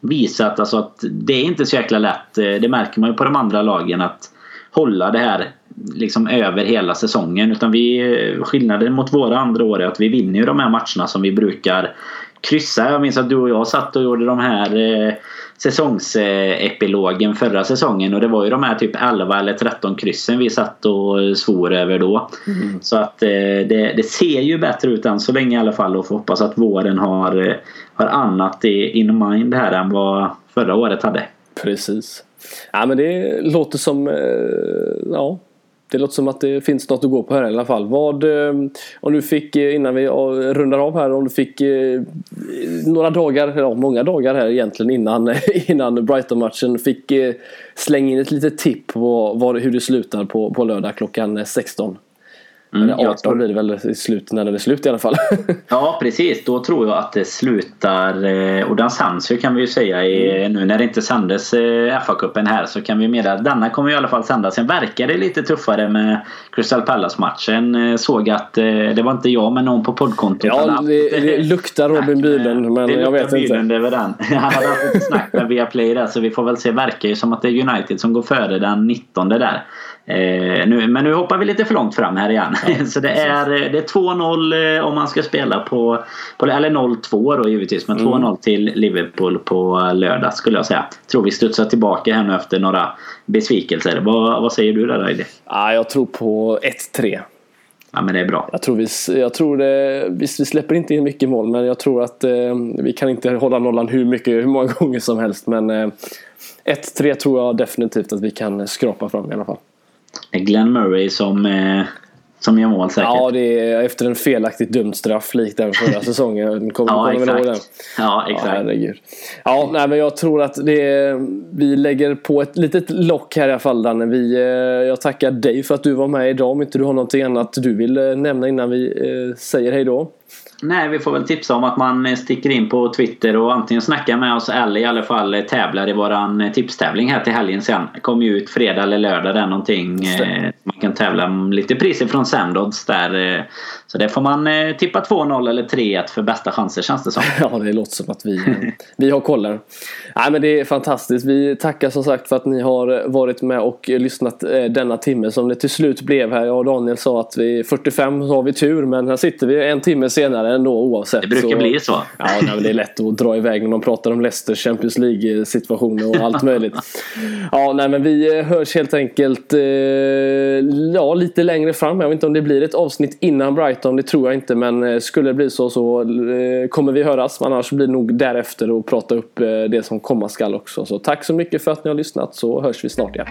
[SPEAKER 3] visat alltså att det är inte så jäkla lätt. Det märker man ju på de andra lagen att hålla det här liksom över hela säsongen. Utan vi, skillnaden mot våra andra år är att vi vinner ju de här matcherna som vi brukar kryssa. Jag minns att du och jag satt och gjorde de här eh, säsongsepilogen förra säsongen och det var ju de här typ 11 eller 13 kryssen vi satt och svor över då. Mm. Så att eh, det, det, ser ju bättre ut än så länge i alla fall och får hoppas att våren har, eh, har annat i, in mind här än vad förra året hade.
[SPEAKER 2] Precis. Ja men det låter som eh, ja, det låter som att det finns något att gå på här i alla fall. Vad, eh, om du fick, eh, innan vi rundar av här, om du fick eh, några dagar, ja många dagar här egentligen innan, innan Brighton-matchen. Fick slänga in ett litet tipp på vad, hur det slutar på, på lördag klockan 16. Mm, Eller 18 tror... blir det väl i slut när det är slut i alla fall.
[SPEAKER 3] ja precis, då tror jag att det slutar eh, och den sänds ju kan vi ju säga i, mm. nu när det inte sändes eh, FA-cupen här så kan vi meddela att denna kommer i alla fall sändas. Sen verkar det lite tuffare med Crystal Palace-matchen. Eh, såg att det var inte jag men någon på poddkontot.
[SPEAKER 2] Ja, det, det luktar Robin Bylund men jag vet
[SPEAKER 3] inte. Över den. Han hade haft lite snack med Viaplay där så vi får väl se. Verkar ju som att det är United som går före den 19 där. Eh, nu, men nu hoppar vi lite för långt fram här igen. Ja, så det är, det är 2-0 eh, om man ska spela på, på eller 0-2 då givetvis. Men 2-0 mm. till Liverpool på lördag skulle jag säga. Tror vi studsar tillbaka här nu efter några besvikelser. Vad, vad säger du där Heidi?
[SPEAKER 2] Ja, jag tror på 1-3.
[SPEAKER 3] Ja men det är bra.
[SPEAKER 2] Jag tror, vi, jag tror det, visst vi släpper inte in mycket mål men jag tror att eh, vi kan inte hålla nollan hur, mycket, hur många gånger som helst. Men eh, 1-3 tror jag definitivt att vi kan skrapa fram i alla fall.
[SPEAKER 3] Glenn Murray som, eh, som gör mål säkert.
[SPEAKER 2] Ja, det är efter en felaktigt dömd straff likt den förra säsongen. Kommer
[SPEAKER 3] ja, exakt.
[SPEAKER 2] Ihåg den?
[SPEAKER 3] Ja, exakt. Ja, herregud.
[SPEAKER 2] Ja, nej, men jag tror att det är, vi lägger på ett litet lock här i alla fall Danne. Vi, eh, jag tackar dig för att du var med idag. Om inte du har någonting annat du vill eh, nämna innan vi eh, säger hej då.
[SPEAKER 3] Nej, vi får väl tipsa om att man sticker in på Twitter och antingen snackar med oss eller i alla fall tävlar i våran tipstävling här till helgen sen. Kommer ju ut fredag eller lördag där någonting. Stämmer. Man kan tävla om lite priser från Sandods där. Så det får man tippa 2-0 eller 3-1 för bästa chanser känns det som.
[SPEAKER 2] Ja, det låter som att vi, vi har kollen. Nej, men det är fantastiskt. Vi tackar som sagt för att ni har varit med och lyssnat denna timme som det till slut blev här. Jag och Daniel sa att vi 45 så har vi tur men här sitter vi en timme senare ändå oavsett.
[SPEAKER 3] Det brukar så, bli så.
[SPEAKER 2] Ja, nej, det är lätt att dra iväg när man pratar om Leicester Champions League situationer och allt möjligt. Ja, nej men vi eh, hörs helt enkelt eh, ja, lite längre fram. Jag vet inte om det blir ett avsnitt innan Brighton, det tror jag inte. Men eh, skulle det bli så så eh, kommer vi höras. Annars blir det nog därefter och prata upp eh, det som komma skall också. Så tack så mycket för att ni har lyssnat så hörs vi snart igen.